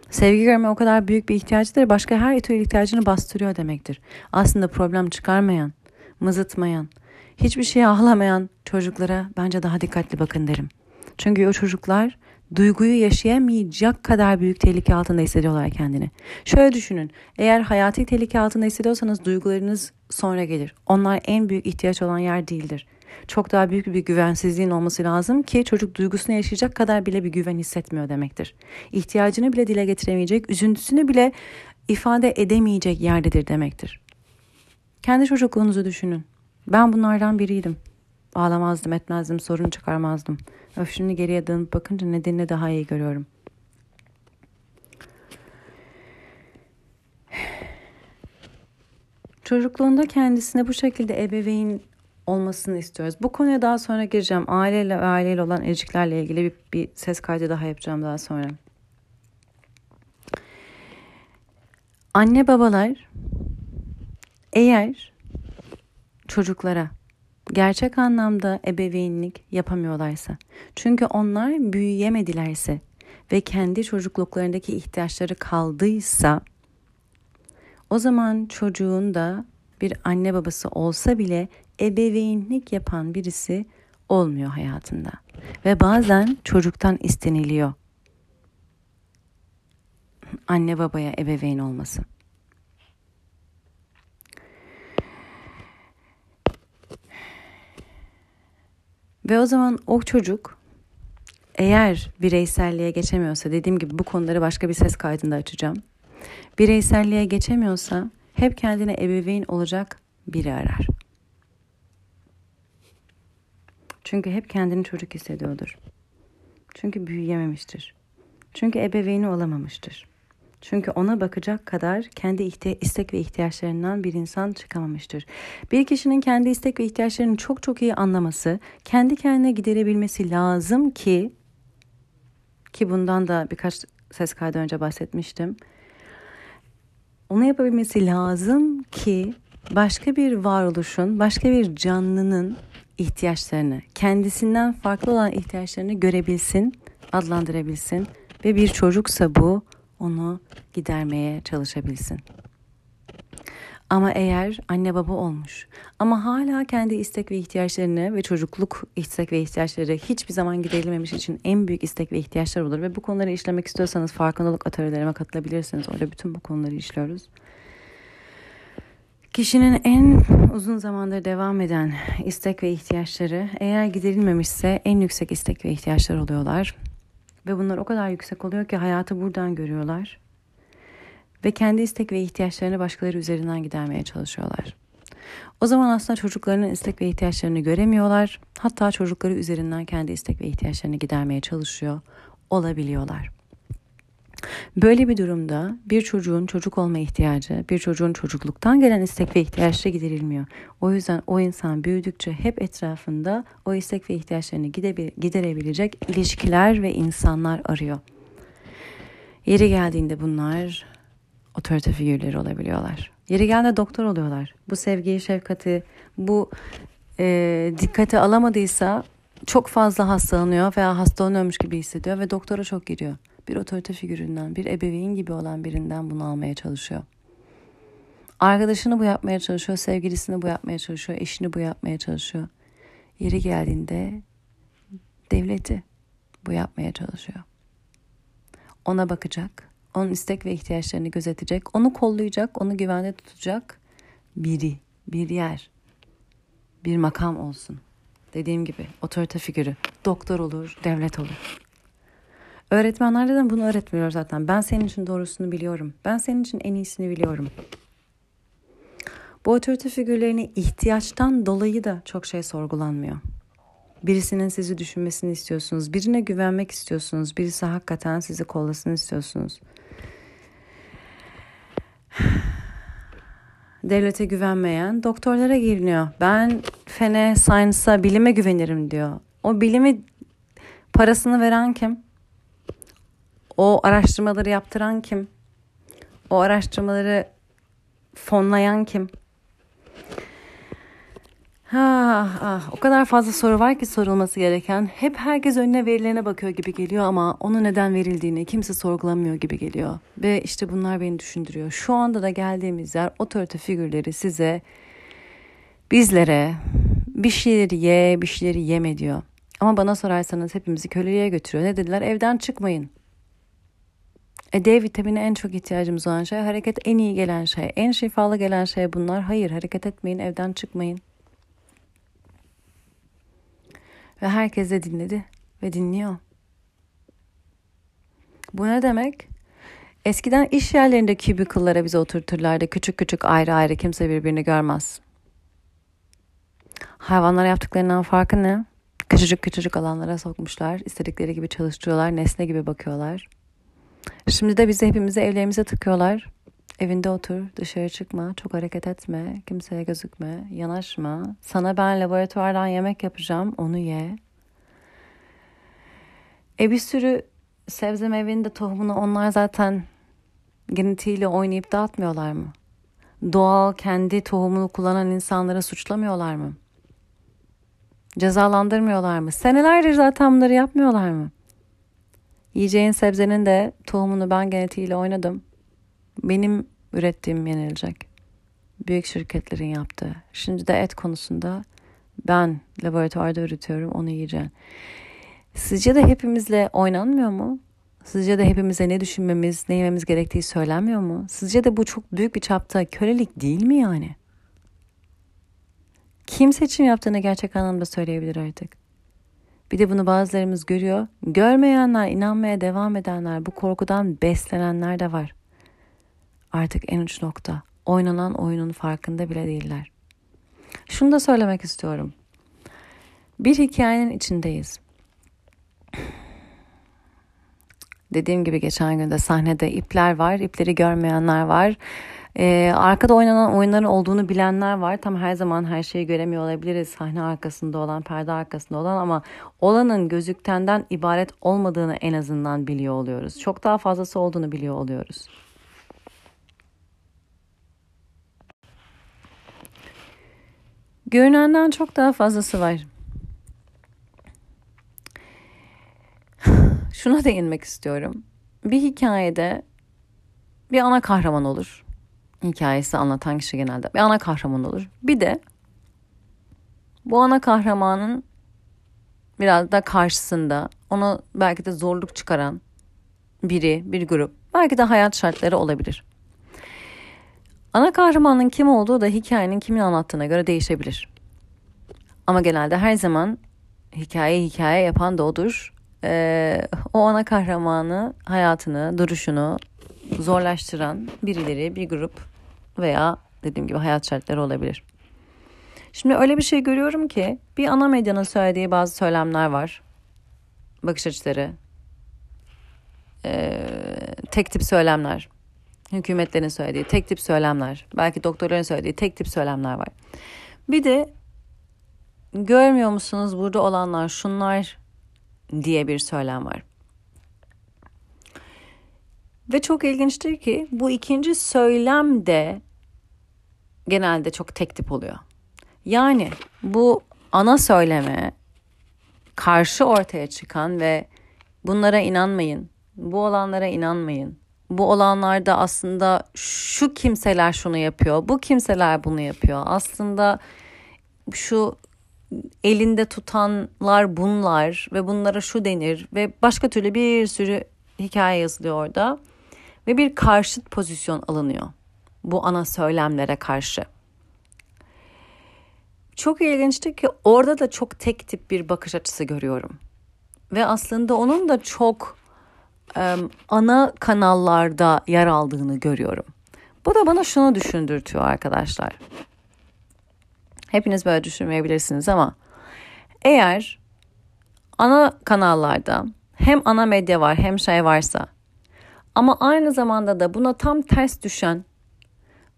Sevgi görme o kadar büyük bir ihtiyaçtır. Başka her türlü ihtiyacını bastırıyor demektir. Aslında problem çıkarmayan, mızıtmayan, hiçbir şeye ağlamayan çocuklara bence daha dikkatli bakın derim. Çünkü o çocuklar duyguyu yaşayamayacak kadar büyük tehlike altında hissediyorlar kendini. Şöyle düşünün. Eğer hayati tehlike altında hissediyorsanız duygularınız sonra gelir. Onlar en büyük ihtiyaç olan yer değildir. Çok daha büyük bir güvensizliğin olması lazım ki çocuk duygusunu yaşayacak kadar bile bir güven hissetmiyor demektir. İhtiyacını bile dile getiremeyecek, üzüntüsünü bile ifade edemeyecek yerdedir demektir. Kendi çocukluğunuzu düşünün. Ben bunlardan biriydim. Ağlamazdım, etmezdim, sorun çıkarmazdım. Öf şimdi geriye dönüp bakınca nedenini daha iyi görüyorum. Çocukluğunda kendisine bu şekilde ebeveyn olmasını istiyoruz. Bu konuya daha sonra gireceğim. Aileyle ve aileyle olan ilişkilerle ilgili bir, bir ses kaydı daha yapacağım daha sonra. Anne babalar eğer çocuklara gerçek anlamda ebeveynlik yapamıyorlarsa, çünkü onlar büyüyemedilerse ve kendi çocukluklarındaki ihtiyaçları kaldıysa o zaman çocuğun da bir anne babası olsa bile ebeveynlik yapan birisi olmuyor hayatında. Ve bazen çocuktan isteniliyor. Anne babaya ebeveyn olması. Ve o zaman o çocuk eğer bireyselliğe geçemiyorsa dediğim gibi bu konuları başka bir ses kaydında açacağım. Bireyselliğe geçemiyorsa hep kendine ebeveyn olacak biri arar. Çünkü hep kendini çocuk hissediyordur. Çünkü büyüyememiştir. Çünkü ebeveyni olamamıştır. Çünkü ona bakacak kadar kendi istek ve ihtiyaçlarından bir insan çıkamamıştır. Bir kişinin kendi istek ve ihtiyaçlarını çok çok iyi anlaması, kendi kendine giderebilmesi lazım ki ki bundan da birkaç ses kaydı önce bahsetmiştim. Onu yapabilmesi lazım ki başka bir varoluşun, başka bir canlının ihtiyaçlarını, kendisinden farklı olan ihtiyaçlarını görebilsin, adlandırabilsin ve bir çocuksa bu onu gidermeye çalışabilsin. Ama eğer anne baba olmuş ama hala kendi istek ve ihtiyaçlarını ve çocukluk istek ve ihtiyaçları hiçbir zaman giderilmemiş için en büyük istek ve ihtiyaçlar olur ve bu konuları işlemek istiyorsanız farkındalık atölyelerime katılabilirsiniz. Orada bütün bu konuları işliyoruz. Kişinin en uzun zamandır devam eden istek ve ihtiyaçları eğer giderilmemişse en yüksek istek ve ihtiyaçlar oluyorlar. Ve bunlar o kadar yüksek oluyor ki hayatı buradan görüyorlar. Ve kendi istek ve ihtiyaçlarını başkaları üzerinden gidermeye çalışıyorlar. O zaman aslında çocuklarının istek ve ihtiyaçlarını göremiyorlar. Hatta çocukları üzerinden kendi istek ve ihtiyaçlarını gidermeye çalışıyor olabiliyorlar. Böyle bir durumda bir çocuğun çocuk olma ihtiyacı, bir çocuğun çocukluktan gelen istek ve ihtiyaçları giderilmiyor. O yüzden o insan büyüdükçe hep etrafında o istek ve ihtiyaçlarını giderebilecek ilişkiler ve insanlar arıyor. Yeri geldiğinde bunlar otorite figürleri olabiliyorlar. Yeri geldiğinde doktor oluyorlar. Bu sevgiyi, şefkati, bu e, dikkate alamadıysa çok fazla hastalanıyor veya hastalanıyormuş gibi hissediyor ve doktora çok gidiyor bir otorite figüründen, bir ebeveyn gibi olan birinden bunu almaya çalışıyor. Arkadaşını bu yapmaya çalışıyor, sevgilisini bu yapmaya çalışıyor, eşini bu yapmaya çalışıyor. Yeri geldiğinde devleti bu yapmaya çalışıyor. Ona bakacak, onun istek ve ihtiyaçlarını gözetecek, onu kollayacak, onu güvende tutacak biri, bir yer, bir makam olsun Dediğim gibi otorite figürü. Doktor olur, devlet olur. Öğretmenler de bunu öğretmiyor zaten. Ben senin için doğrusunu biliyorum. Ben senin için en iyisini biliyorum. Bu otorite figürlerine ihtiyaçtan dolayı da çok şey sorgulanmıyor. Birisinin sizi düşünmesini istiyorsunuz. Birine güvenmek istiyorsunuz. Birisi hakikaten sizi kollasın istiyorsunuz. Devlete güvenmeyen doktorlara giriniyor. Ben fene, science'a, bilime güvenirim diyor. O bilimi parasını veren kim? O araştırmaları yaptıran kim? O araştırmaları fonlayan kim? Ha, ah, o kadar fazla soru var ki sorulması gereken. Hep herkes önüne verilerine bakıyor gibi geliyor ama onu neden verildiğini kimse sorgulamıyor gibi geliyor. Ve işte bunlar beni düşündürüyor. Şu anda da geldiğimiz yer otorite figürleri size, bizlere bir şeyleri ye, bir şeyleri yeme diyor. Ama bana sorarsanız hepimizi köleliğe götürüyor. Ne dediler? Evden çıkmayın. E D vitamini en çok ihtiyacımız olan şey. Hareket en iyi gelen şey. En şifalı gelen şey bunlar. Hayır hareket etmeyin, evden çıkmayın. Ve herkes de dinledi ve dinliyor. Bu ne demek? Eskiden iş yerlerinde cubicle'lara bizi oturturlardı. Küçük küçük ayrı ayrı kimse birbirini görmez. Hayvanlar yaptıklarından farkı ne? Küçücük küçücük alanlara sokmuşlar. istedikleri gibi çalıştırıyorlar. Nesne gibi bakıyorlar. Şimdi de bizi hepimizi evlerimize tıkıyorlar. Evinde otur, dışarı çıkma, çok hareket etme, kimseye gözükme, yanaşma. Sana ben laboratuvardan yemek yapacağım, onu ye. E bir sürü sebze meyvenin de tohumunu onlar zaten genetiğiyle oynayıp dağıtmıyorlar mı? Doğal kendi tohumunu kullanan insanlara suçlamıyorlar mı? Cezalandırmıyorlar mı? Senelerdir zaten bunları yapmıyorlar mı? Yiyeceğin sebzenin de tohumunu ben genetiğiyle oynadım. Benim ürettiğim yenilecek. Büyük şirketlerin yaptığı. Şimdi de et konusunda ben laboratuvarda üretiyorum onu yiyeceğim. Sizce de hepimizle oynanmıyor mu? Sizce de hepimize ne düşünmemiz, ne yememiz gerektiği söylenmiyor mu? Sizce de bu çok büyük bir çapta kölelik değil mi yani? Kim seçim yaptığını gerçek anlamda söyleyebilir artık. Bir de bunu bazılarımız görüyor. Görmeyenler, inanmaya devam edenler, bu korkudan beslenenler de var. Artık en uç nokta. Oynanan oyunun farkında bile değiller. Şunu da söylemek istiyorum. Bir hikayenin içindeyiz. Dediğim gibi geçen günde sahnede ipler var. İpleri görmeyenler var. Ee, arkada oynanan oyunların olduğunu bilenler var. Tam her zaman her şeyi göremiyor olabiliriz. Sahne arkasında olan, perde arkasında olan ama olanın gözüktenden ibaret olmadığını en azından biliyor oluyoruz. Çok daha fazlası olduğunu biliyor oluyoruz. Görünenden çok daha fazlası var. Şuna değinmek istiyorum. Bir hikayede bir ana kahraman olur hikayesi anlatan kişi genelde bir ana kahraman olur. Bir de bu ana kahramanın biraz da karşısında onu belki de zorluk çıkaran biri, bir grup, belki de hayat şartları olabilir. Ana kahramanın kim olduğu da hikayenin kimin anlattığına göre değişebilir. Ama genelde her zaman hikaye hikaye yapan da odur. Ee, o ana kahramanı, hayatını, duruşunu zorlaştıran birileri, bir grup veya dediğim gibi hayat şartları olabilir. Şimdi öyle bir şey görüyorum ki bir ana medyanın söylediği bazı söylemler var. Bakış açıları. Ee, tek tip söylemler. Hükümetlerin söylediği tek tip söylemler. Belki doktorların söylediği tek tip söylemler var. Bir de görmüyor musunuz burada olanlar şunlar diye bir söylem var. Ve çok ilginçtir ki bu ikinci söylem de genelde çok tek tip oluyor. Yani bu ana söyleme karşı ortaya çıkan ve bunlara inanmayın, bu olanlara inanmayın. Bu olanlarda aslında şu kimseler şunu yapıyor, bu kimseler bunu yapıyor. Aslında şu elinde tutanlar bunlar ve bunlara şu denir ve başka türlü bir sürü hikaye yazılıyor orada ve bir karşıt pozisyon alınıyor bu ana söylemlere karşı. çok ilginçti ki orada da çok tek tip bir bakış açısı görüyorum. Ve aslında onun da çok e, ana kanallarda yer aldığını görüyorum. Bu da bana şunu düşündürtüyor arkadaşlar. Hepiniz böyle düşünmeyebilirsiniz ama eğer ana kanallarda hem ana medya var hem şey varsa ama aynı zamanda da buna tam ters düşen,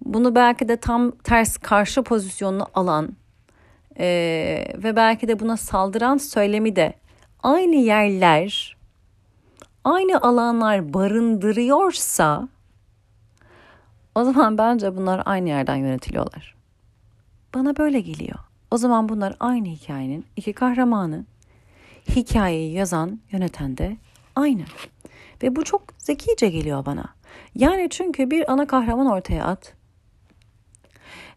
bunu belki de tam ters karşı pozisyonunu alan e, ve belki de buna saldıran söylemi de aynı yerler, aynı alanlar barındırıyorsa o zaman bence bunlar aynı yerden yönetiliyorlar. Bana böyle geliyor. O zaman bunlar aynı hikayenin iki kahramanı. Hikayeyi yazan, yöneten de aynı. Ve bu çok zekice geliyor bana. Yani çünkü bir ana kahraman ortaya at.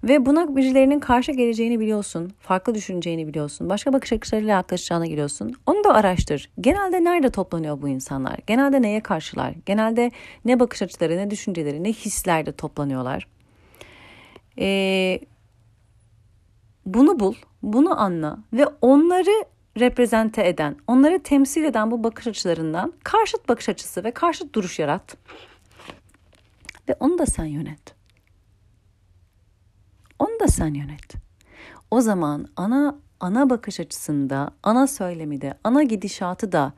Ve buna birilerinin karşı geleceğini biliyorsun. Farklı düşüneceğini biliyorsun. Başka bakış açılarıyla yaklaşacağını biliyorsun. Onu da araştır. Genelde nerede toplanıyor bu insanlar? Genelde neye karşılar? Genelde ne bakış açıları, ne düşünceleri, ne hislerde toplanıyorlar? Ee, bunu bul, bunu anla ve onları reprezente eden, onları temsil eden bu bakış açılarından karşıt bakış açısı ve karşıt duruş yarat. Ve onu da sen yönet. Onu da sen yönet. O zaman ana ana bakış açısında, ana söylemi de, ana gidişatı da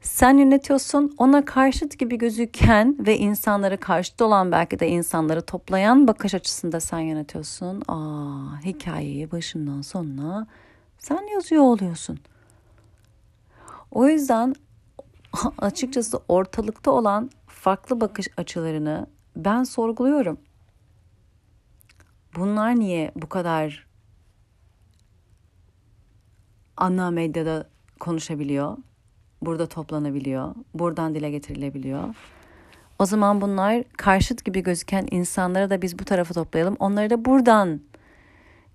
sen yönetiyorsun. Ona karşıt gibi gözüken ve insanları karşıt olan belki de insanları toplayan bakış açısında sen yönetiyorsun. Aa, hikayeyi başından sonuna sen yazıyor oluyorsun. O yüzden açıkçası ortalıkta olan farklı bakış açılarını ben sorguluyorum. Bunlar niye bu kadar ana medyada konuşabiliyor? Burada toplanabiliyor, buradan dile getirilebiliyor. O zaman bunlar karşıt gibi gözüken insanları da biz bu tarafa toplayalım. Onları da buradan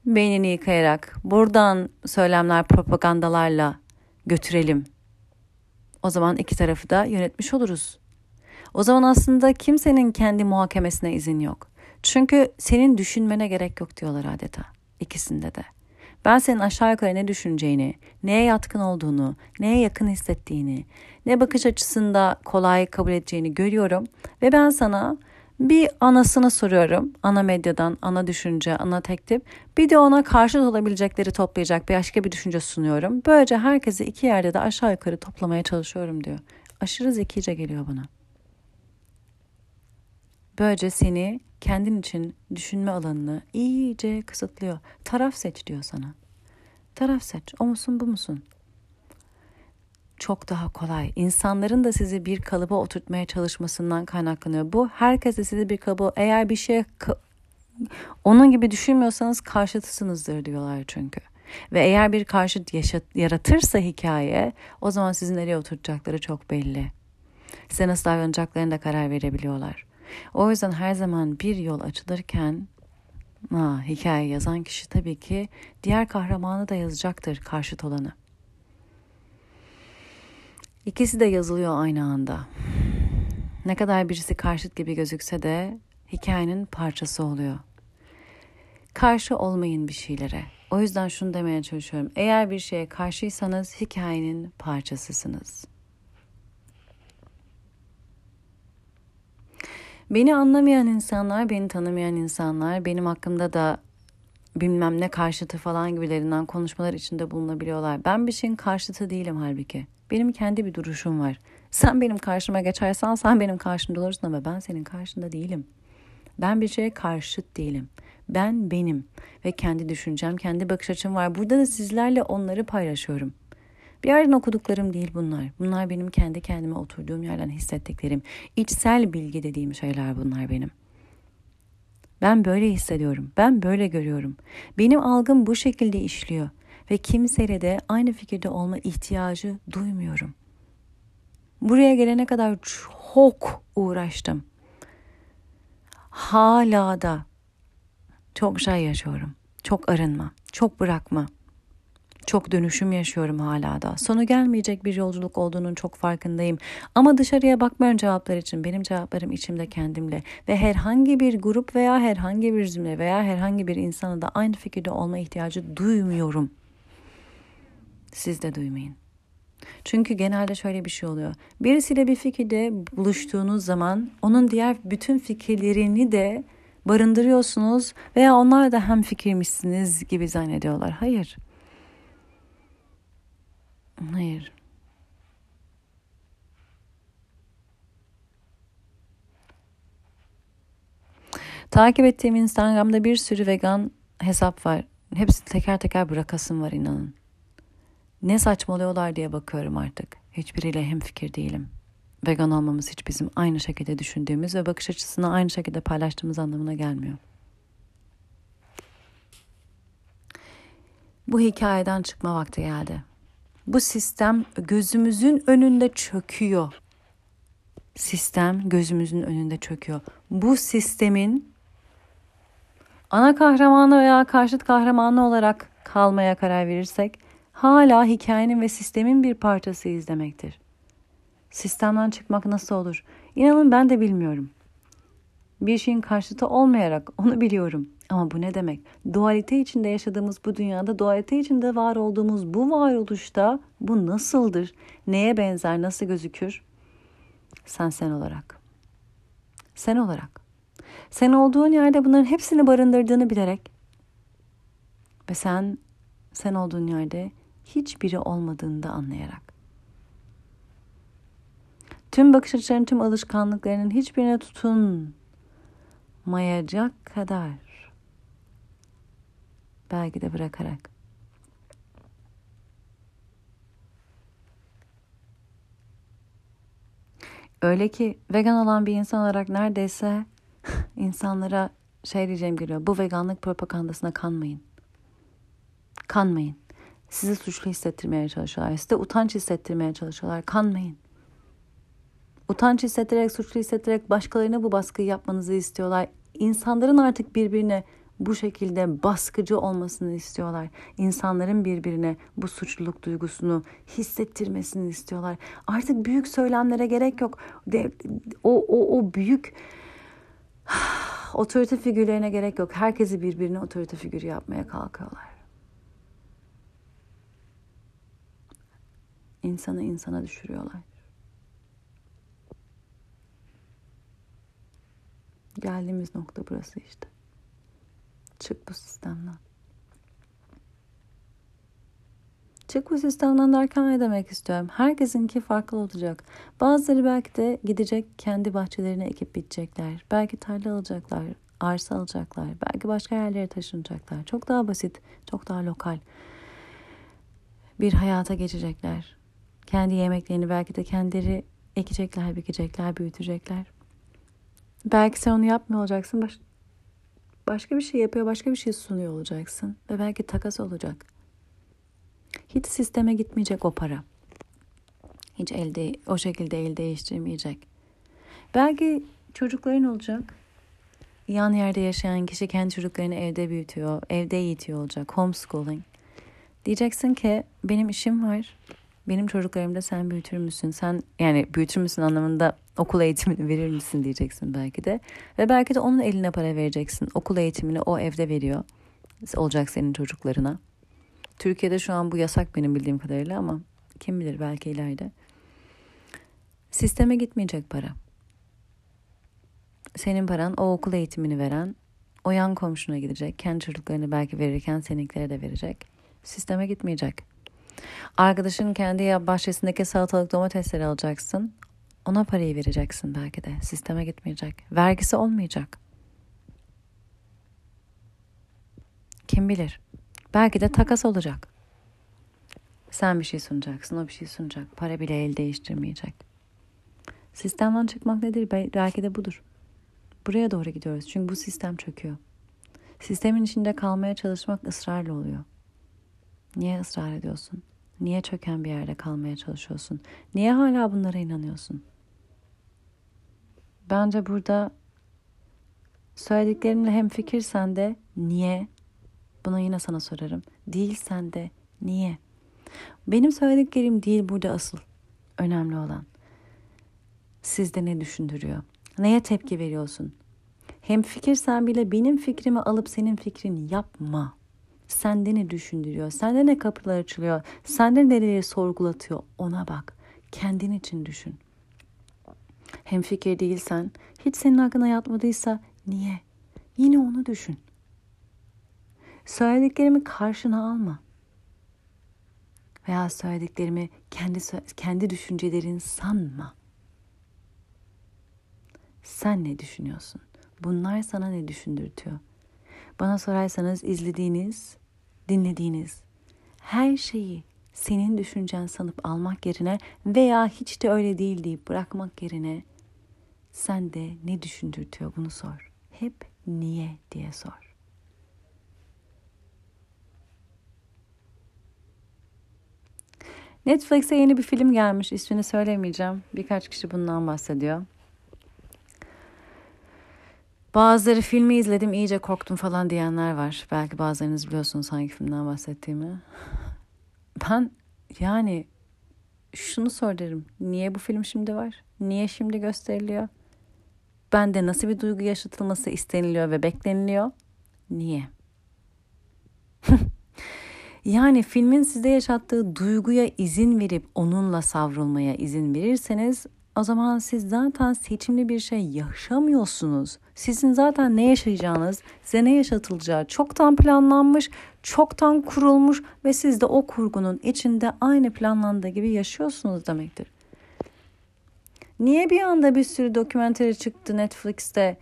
beynini yıkayarak, buradan söylemler, propagandalarla götürelim. O zaman iki tarafı da yönetmiş oluruz. O zaman aslında kimsenin kendi muhakemesine izin yok. Çünkü senin düşünmene gerek yok diyorlar adeta. ikisinde de. Ben senin aşağı yukarı ne düşüneceğini, neye yatkın olduğunu, neye yakın hissettiğini, ne bakış açısında kolay kabul edeceğini görüyorum ve ben sana bir anasını soruyorum. Ana medyadan, ana düşünce, ana tektip. Bir de ona karşıt olabilecekleri toplayacak bir başka bir düşünce sunuyorum. Böylece herkesi iki yerde de aşağı yukarı toplamaya çalışıyorum diyor. Aşırı zekice geliyor bana. Böylece seni kendin için düşünme alanını iyice kısıtlıyor. Taraf seç diyor sana. Taraf seç. O musun bu musun? Çok daha kolay. İnsanların da sizi bir kalıba oturtmaya çalışmasından kaynaklanıyor. Bu herkes de sizi bir kalıba eğer bir şey onun gibi düşünmüyorsanız karşıtısınızdır diyorlar çünkü. Ve eğer bir karşıt yaşat, yaratırsa hikaye o zaman sizin nereye oturacakları çok belli. Size nasıl davranacaklarını da karar verebiliyorlar. O yüzden her zaman bir yol açılırken ha, hikaye yazan kişi tabii ki diğer kahramanı da yazacaktır karşıt olanı. İkisi de yazılıyor aynı anda. Ne kadar birisi karşıt gibi gözükse de hikayenin parçası oluyor. Karşı olmayın bir şeylere. O yüzden şunu demeye çalışıyorum. Eğer bir şeye karşıysanız hikayenin parçasısınız. Beni anlamayan insanlar, beni tanımayan insanlar, benim hakkımda da bilmem ne karşıtı falan gibilerinden konuşmalar içinde bulunabiliyorlar. Ben bir şeyin karşıtı değilim halbuki. Benim kendi bir duruşum var. Sen benim karşıma geçersen sen benim karşımda olursun ama ben senin karşında değilim. Ben bir şeye karşıt değilim. Ben benim ve kendi düşüncem, kendi bakış açım var. Burada da sizlerle onları paylaşıyorum. Bir yerden okuduklarım değil bunlar. Bunlar benim kendi kendime oturduğum yerden hissettiklerim. İçsel bilgi dediğim şeyler bunlar benim. Ben böyle hissediyorum. Ben böyle görüyorum. Benim algım bu şekilde işliyor ve kimseyle de aynı fikirde olma ihtiyacı duymuyorum. Buraya gelene kadar çok uğraştım. Hala da çok şey yaşıyorum. Çok arınma, çok bırakma. Çok dönüşüm yaşıyorum hala da. Sonu gelmeyecek bir yolculuk olduğunun çok farkındayım. Ama dışarıya bakmıyorum cevaplar için. Benim cevaplarım içimde kendimle. Ve herhangi bir grup veya herhangi bir cümle veya herhangi bir insana da aynı fikirde olma ihtiyacı duymuyorum. Siz de duymayın. Çünkü genelde şöyle bir şey oluyor. Birisiyle bir fikirde buluştuğunuz zaman onun diğer bütün fikirlerini de barındırıyorsunuz veya onlar da hem fikirmişsiniz gibi zannediyorlar. Hayır. Hayır. Takip ettiğim Instagram'da bir sürü vegan hesap var. Hepsi teker teker bırakasım var inanın. Ne saçmalıyorlar diye bakıyorum artık. Hiçbiriyle hem fikir değilim. Vegan olmamız hiç bizim aynı şekilde düşündüğümüz ve bakış açısını aynı şekilde paylaştığımız anlamına gelmiyor. Bu hikayeden çıkma vakti geldi. Bu sistem gözümüzün önünde çöküyor. Sistem gözümüzün önünde çöküyor. Bu sistemin ana kahramanı veya karşıt kahramanı olarak kalmaya karar verirsek hala hikayenin ve sistemin bir parçasıyız demektir. Sistemden çıkmak nasıl olur? İnanın ben de bilmiyorum. Bir şeyin karşıtı olmayarak onu biliyorum. Ama bu ne demek? Dualite içinde yaşadığımız bu dünyada, dualite içinde var olduğumuz bu varoluşta bu nasıldır? Neye benzer, nasıl gözükür? Sen sen olarak. Sen olarak. Sen olduğun yerde bunların hepsini barındırdığını bilerek ve sen sen olduğun yerde hiçbiri olmadığını da anlayarak. Tüm bakış açılarının, tüm alışkanlıklarının hiçbirine tutunmayacak kadar belki de bırakarak. Öyle ki vegan olan bir insan olarak neredeyse insanlara şey diyeceğim geliyor. Bu veganlık propagandasına kanmayın. Kanmayın. Sizi suçlu hissettirmeye çalışıyorlar. Size utanç hissettirmeye çalışıyorlar. Kanmayın. Utanç hissettirerek, suçlu hissettirerek başkalarına bu baskıyı yapmanızı istiyorlar. İnsanların artık birbirine bu şekilde baskıcı olmasını istiyorlar. İnsanların birbirine bu suçluluk duygusunu hissettirmesini istiyorlar. Artık büyük söylemlere gerek yok. O, o, o büyük otorite figürlerine gerek yok. Herkesi birbirine otorite figürü yapmaya kalkıyorlar. İnsanı insana düşürüyorlar. Geldiğimiz nokta burası işte. Çık bu sistemden. Çık bu sistemden derken ne demek istiyorum? Herkesinki farklı olacak. Bazıları belki de gidecek kendi bahçelerine ekip bitecekler. Belki tarla alacaklar, arsa alacaklar. Belki başka yerlere taşınacaklar. Çok daha basit, çok daha lokal bir hayata geçecekler. Kendi yemeklerini belki de kendileri ekecekler, bikecekler, büyütecekler. Belki sen onu yapmıyor olacaksın. Baş, başka bir şey yapıyor, başka bir şey sunuyor olacaksın. Ve belki takas olacak. Hiç sisteme gitmeyecek o para. Hiç elde o şekilde el değiştirmeyecek. Belki çocukların olacak. Yan yerde yaşayan kişi kendi çocuklarını evde büyütüyor, evde eğitiyor olacak. Homeschooling. Diyeceksin ki benim işim var. Benim çocuklarımda sen büyütür müsün? Sen yani büyütür müsün anlamında okul eğitimini verir misin diyeceksin belki de. Ve belki de onun eline para vereceksin. Okul eğitimini o evde veriyor. Olacak senin çocuklarına. Türkiye'de şu an bu yasak benim bildiğim kadarıyla ama kim bilir belki ileride. Sisteme gitmeyecek para. Senin paran o okul eğitimini veren o yan komşuna gidecek. Kendi çocuklarını belki verirken seninkilere de verecek. Sisteme gitmeyecek. Arkadaşın kendi bahçesindeki salatalık domatesleri alacaksın. Ona parayı vereceksin belki de. Sisteme gitmeyecek. Vergisi olmayacak. Kim bilir? Belki de takas olacak. Sen bir şey sunacaksın, o bir şey sunacak. Para bile el değiştirmeyecek. Sistemden çıkmak nedir? Belki de budur. Buraya doğru gidiyoruz. Çünkü bu sistem çöküyor. Sistemin içinde kalmaya çalışmak ısrarla oluyor. Niye ısrar ediyorsun? Niye çöken bir yerde kalmaya çalışıyorsun? Niye hala bunlara inanıyorsun? Bence burada söylediklerimle hem fikirsen de niye? Buna yine sana sorarım. Değilsen de Niye? Benim söylediklerim değil burada asıl önemli olan. Sizde ne düşündürüyor? Neye tepki veriyorsun? Hem fikirsen bile benim fikrimi alıp senin fikrini yapma. Sende ne düşündürüyor? Sende ne kapılar açılıyor? Sende neleri sorgulatıyor? Ona bak. Kendin için düşün. Hem fikir değilsen, hiç senin aklına yatmadıysa niye? Yine onu düşün. Söylediklerimi karşına alma. Veya söylediklerimi kendi kendi düşüncelerin sanma. Sen ne düşünüyorsun? Bunlar sana ne düşündürtüyor? Bana sorarsanız izlediğiniz, dinlediğiniz her şeyi senin düşüncen sanıp almak yerine veya hiç de öyle değil deyip bırakmak yerine sen de ne düşündürtüyor bunu sor. Hep niye diye sor. Netflix'e yeni bir film gelmiş. İsmini söylemeyeceğim. Birkaç kişi bundan bahsediyor. Bazıları filmi izledim iyice korktum falan diyenler var. Belki bazılarınız biliyorsunuz hangi filmden bahsettiğimi. Ben yani şunu sor derim. Niye bu film şimdi var? Niye şimdi gösteriliyor? Bende nasıl bir duygu yaşatılması isteniliyor ve bekleniliyor? Niye? yani filmin size yaşattığı duyguya izin verip onunla savrulmaya izin verirseniz o zaman siz zaten seçimli bir şey yaşamıyorsunuz. Sizin zaten ne yaşayacağınız, size ne yaşatılacağı çoktan planlanmış, çoktan kurulmuş ve siz de o kurgunun içinde aynı planlandığı gibi yaşıyorsunuz demektir. Niye bir anda bir sürü dokumenteri çıktı Netflix'te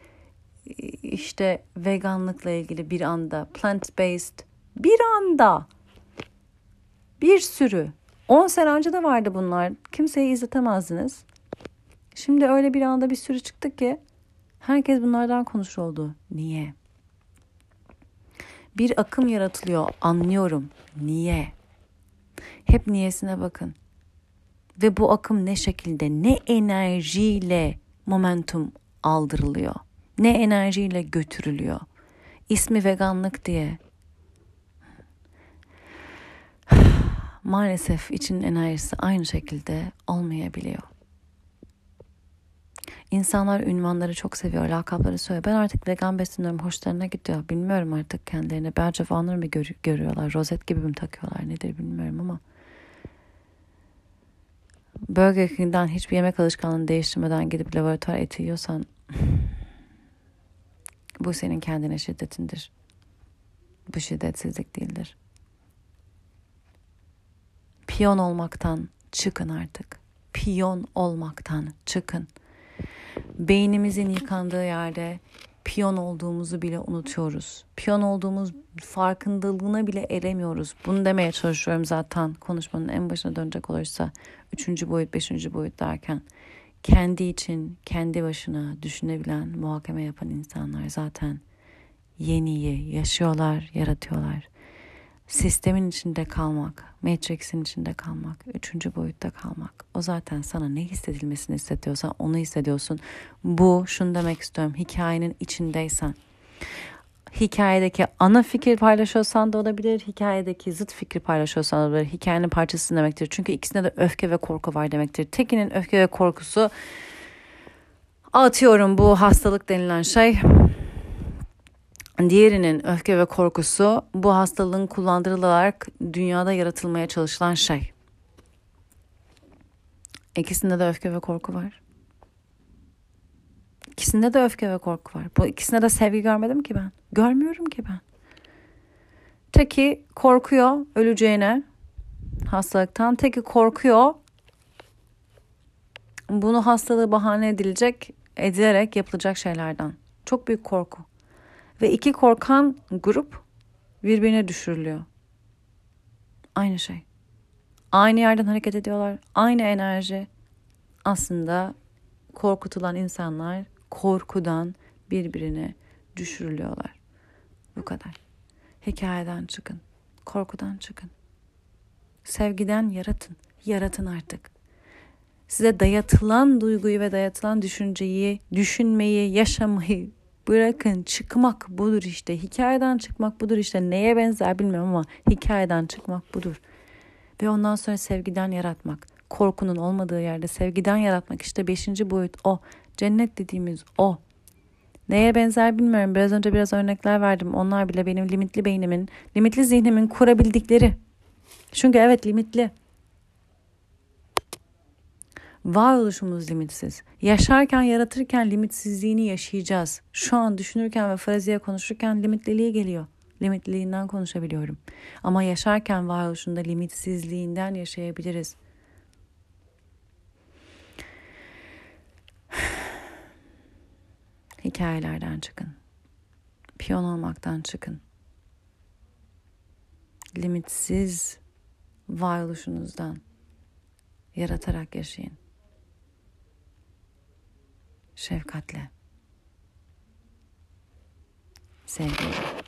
işte veganlıkla ilgili bir anda plant based bir anda bir sürü 10 sene önce de vardı bunlar. Kimseyi izletemezdiniz. Şimdi öyle bir anda bir sürü çıktı ki herkes bunlardan konuşur oldu. Niye? Bir akım yaratılıyor anlıyorum. Niye? Hep niyesine bakın. Ve bu akım ne şekilde, ne enerjiyle momentum aldırılıyor. Ne enerjiyle götürülüyor. İsmi veganlık diye. Maalesef için enerjisi aynı şekilde olmayabiliyor. İnsanlar ünvanları çok seviyor, lakapları söylüyor. Ben artık vegan besleniyorum, hoşlarına gidiyor. Bilmiyorum artık kendilerine. Bence fanları mı gör- görüyorlar, rozet gibi mi takıyorlar nedir bilmiyorum ama. Burger King'den hiçbir yemek alışkanlığını değiştirmeden gidip laboratuvar eti yiyorsan bu senin kendine şiddetindir. Bu şiddetsizlik değildir. Piyon olmaktan çıkın artık. Piyon olmaktan çıkın beynimizin yıkandığı yerde piyon olduğumuzu bile unutuyoruz. Piyon olduğumuz farkındalığına bile eremiyoruz. Bunu demeye çalışıyorum zaten konuşmanın en başına dönecek olursa. Üçüncü boyut, beşinci boyut derken. Kendi için, kendi başına düşünebilen, muhakeme yapan insanlar zaten yeniyi yaşıyorlar, yaratıyorlar sistemin içinde kalmak, Matrix'in içinde kalmak, üçüncü boyutta kalmak. O zaten sana ne hissedilmesini hissediyorsan onu hissediyorsun. Bu şunu demek istiyorum. Hikayenin içindeysen hikayedeki ana fikir paylaşıyorsan da olabilir. Hikayedeki zıt fikri paylaşıyorsan da olabilir. Hikayenin parçası demektir. Çünkü ikisinde de öfke ve korku var demektir. Tekinin öfke ve korkusu atıyorum bu hastalık denilen şey Diğerinin öfke ve korkusu bu hastalığın kullandırılarak dünyada yaratılmaya çalışılan şey. İkisinde de öfke ve korku var. İkisinde de öfke ve korku var. Bu ikisinde de sevgi görmedim ki ben. Görmüyorum ki ben. Teki korkuyor öleceğine hastalıktan. Teki korkuyor bunu hastalığı bahane edilecek, edilerek yapılacak şeylerden. Çok büyük korku. Ve iki korkan grup birbirine düşürülüyor. Aynı şey. Aynı yerden hareket ediyorlar. Aynı enerji. Aslında korkutulan insanlar korkudan birbirine düşürülüyorlar. Bu kadar. Hikayeden çıkın. Korkudan çıkın. Sevgiden yaratın. Yaratın artık. Size dayatılan duyguyu ve dayatılan düşünceyi, düşünmeyi, yaşamayı Bırakın çıkmak budur işte. Hikayeden çıkmak budur işte. Neye benzer bilmiyorum ama hikayeden çıkmak budur. Ve ondan sonra sevgiden yaratmak. Korkunun olmadığı yerde sevgiden yaratmak. işte beşinci boyut o. Cennet dediğimiz o. Neye benzer bilmiyorum. Biraz önce biraz örnekler verdim. Onlar bile benim limitli beynimin, limitli zihnimin kurabildikleri. Çünkü evet limitli. Varoluşumuz limitsiz. Yaşarken, yaratırken limitsizliğini yaşayacağız. Şu an düşünürken ve fraziye konuşurken limitliliği geliyor. Limitliliğinden konuşabiliyorum. Ama yaşarken varoluşunda limitsizliğinden yaşayabiliriz. Hikayelerden çıkın. Piyon olmaktan çıkın. Limitsiz varoluşunuzdan yaratarak yaşayın. Şefkatle. Sevgiyle.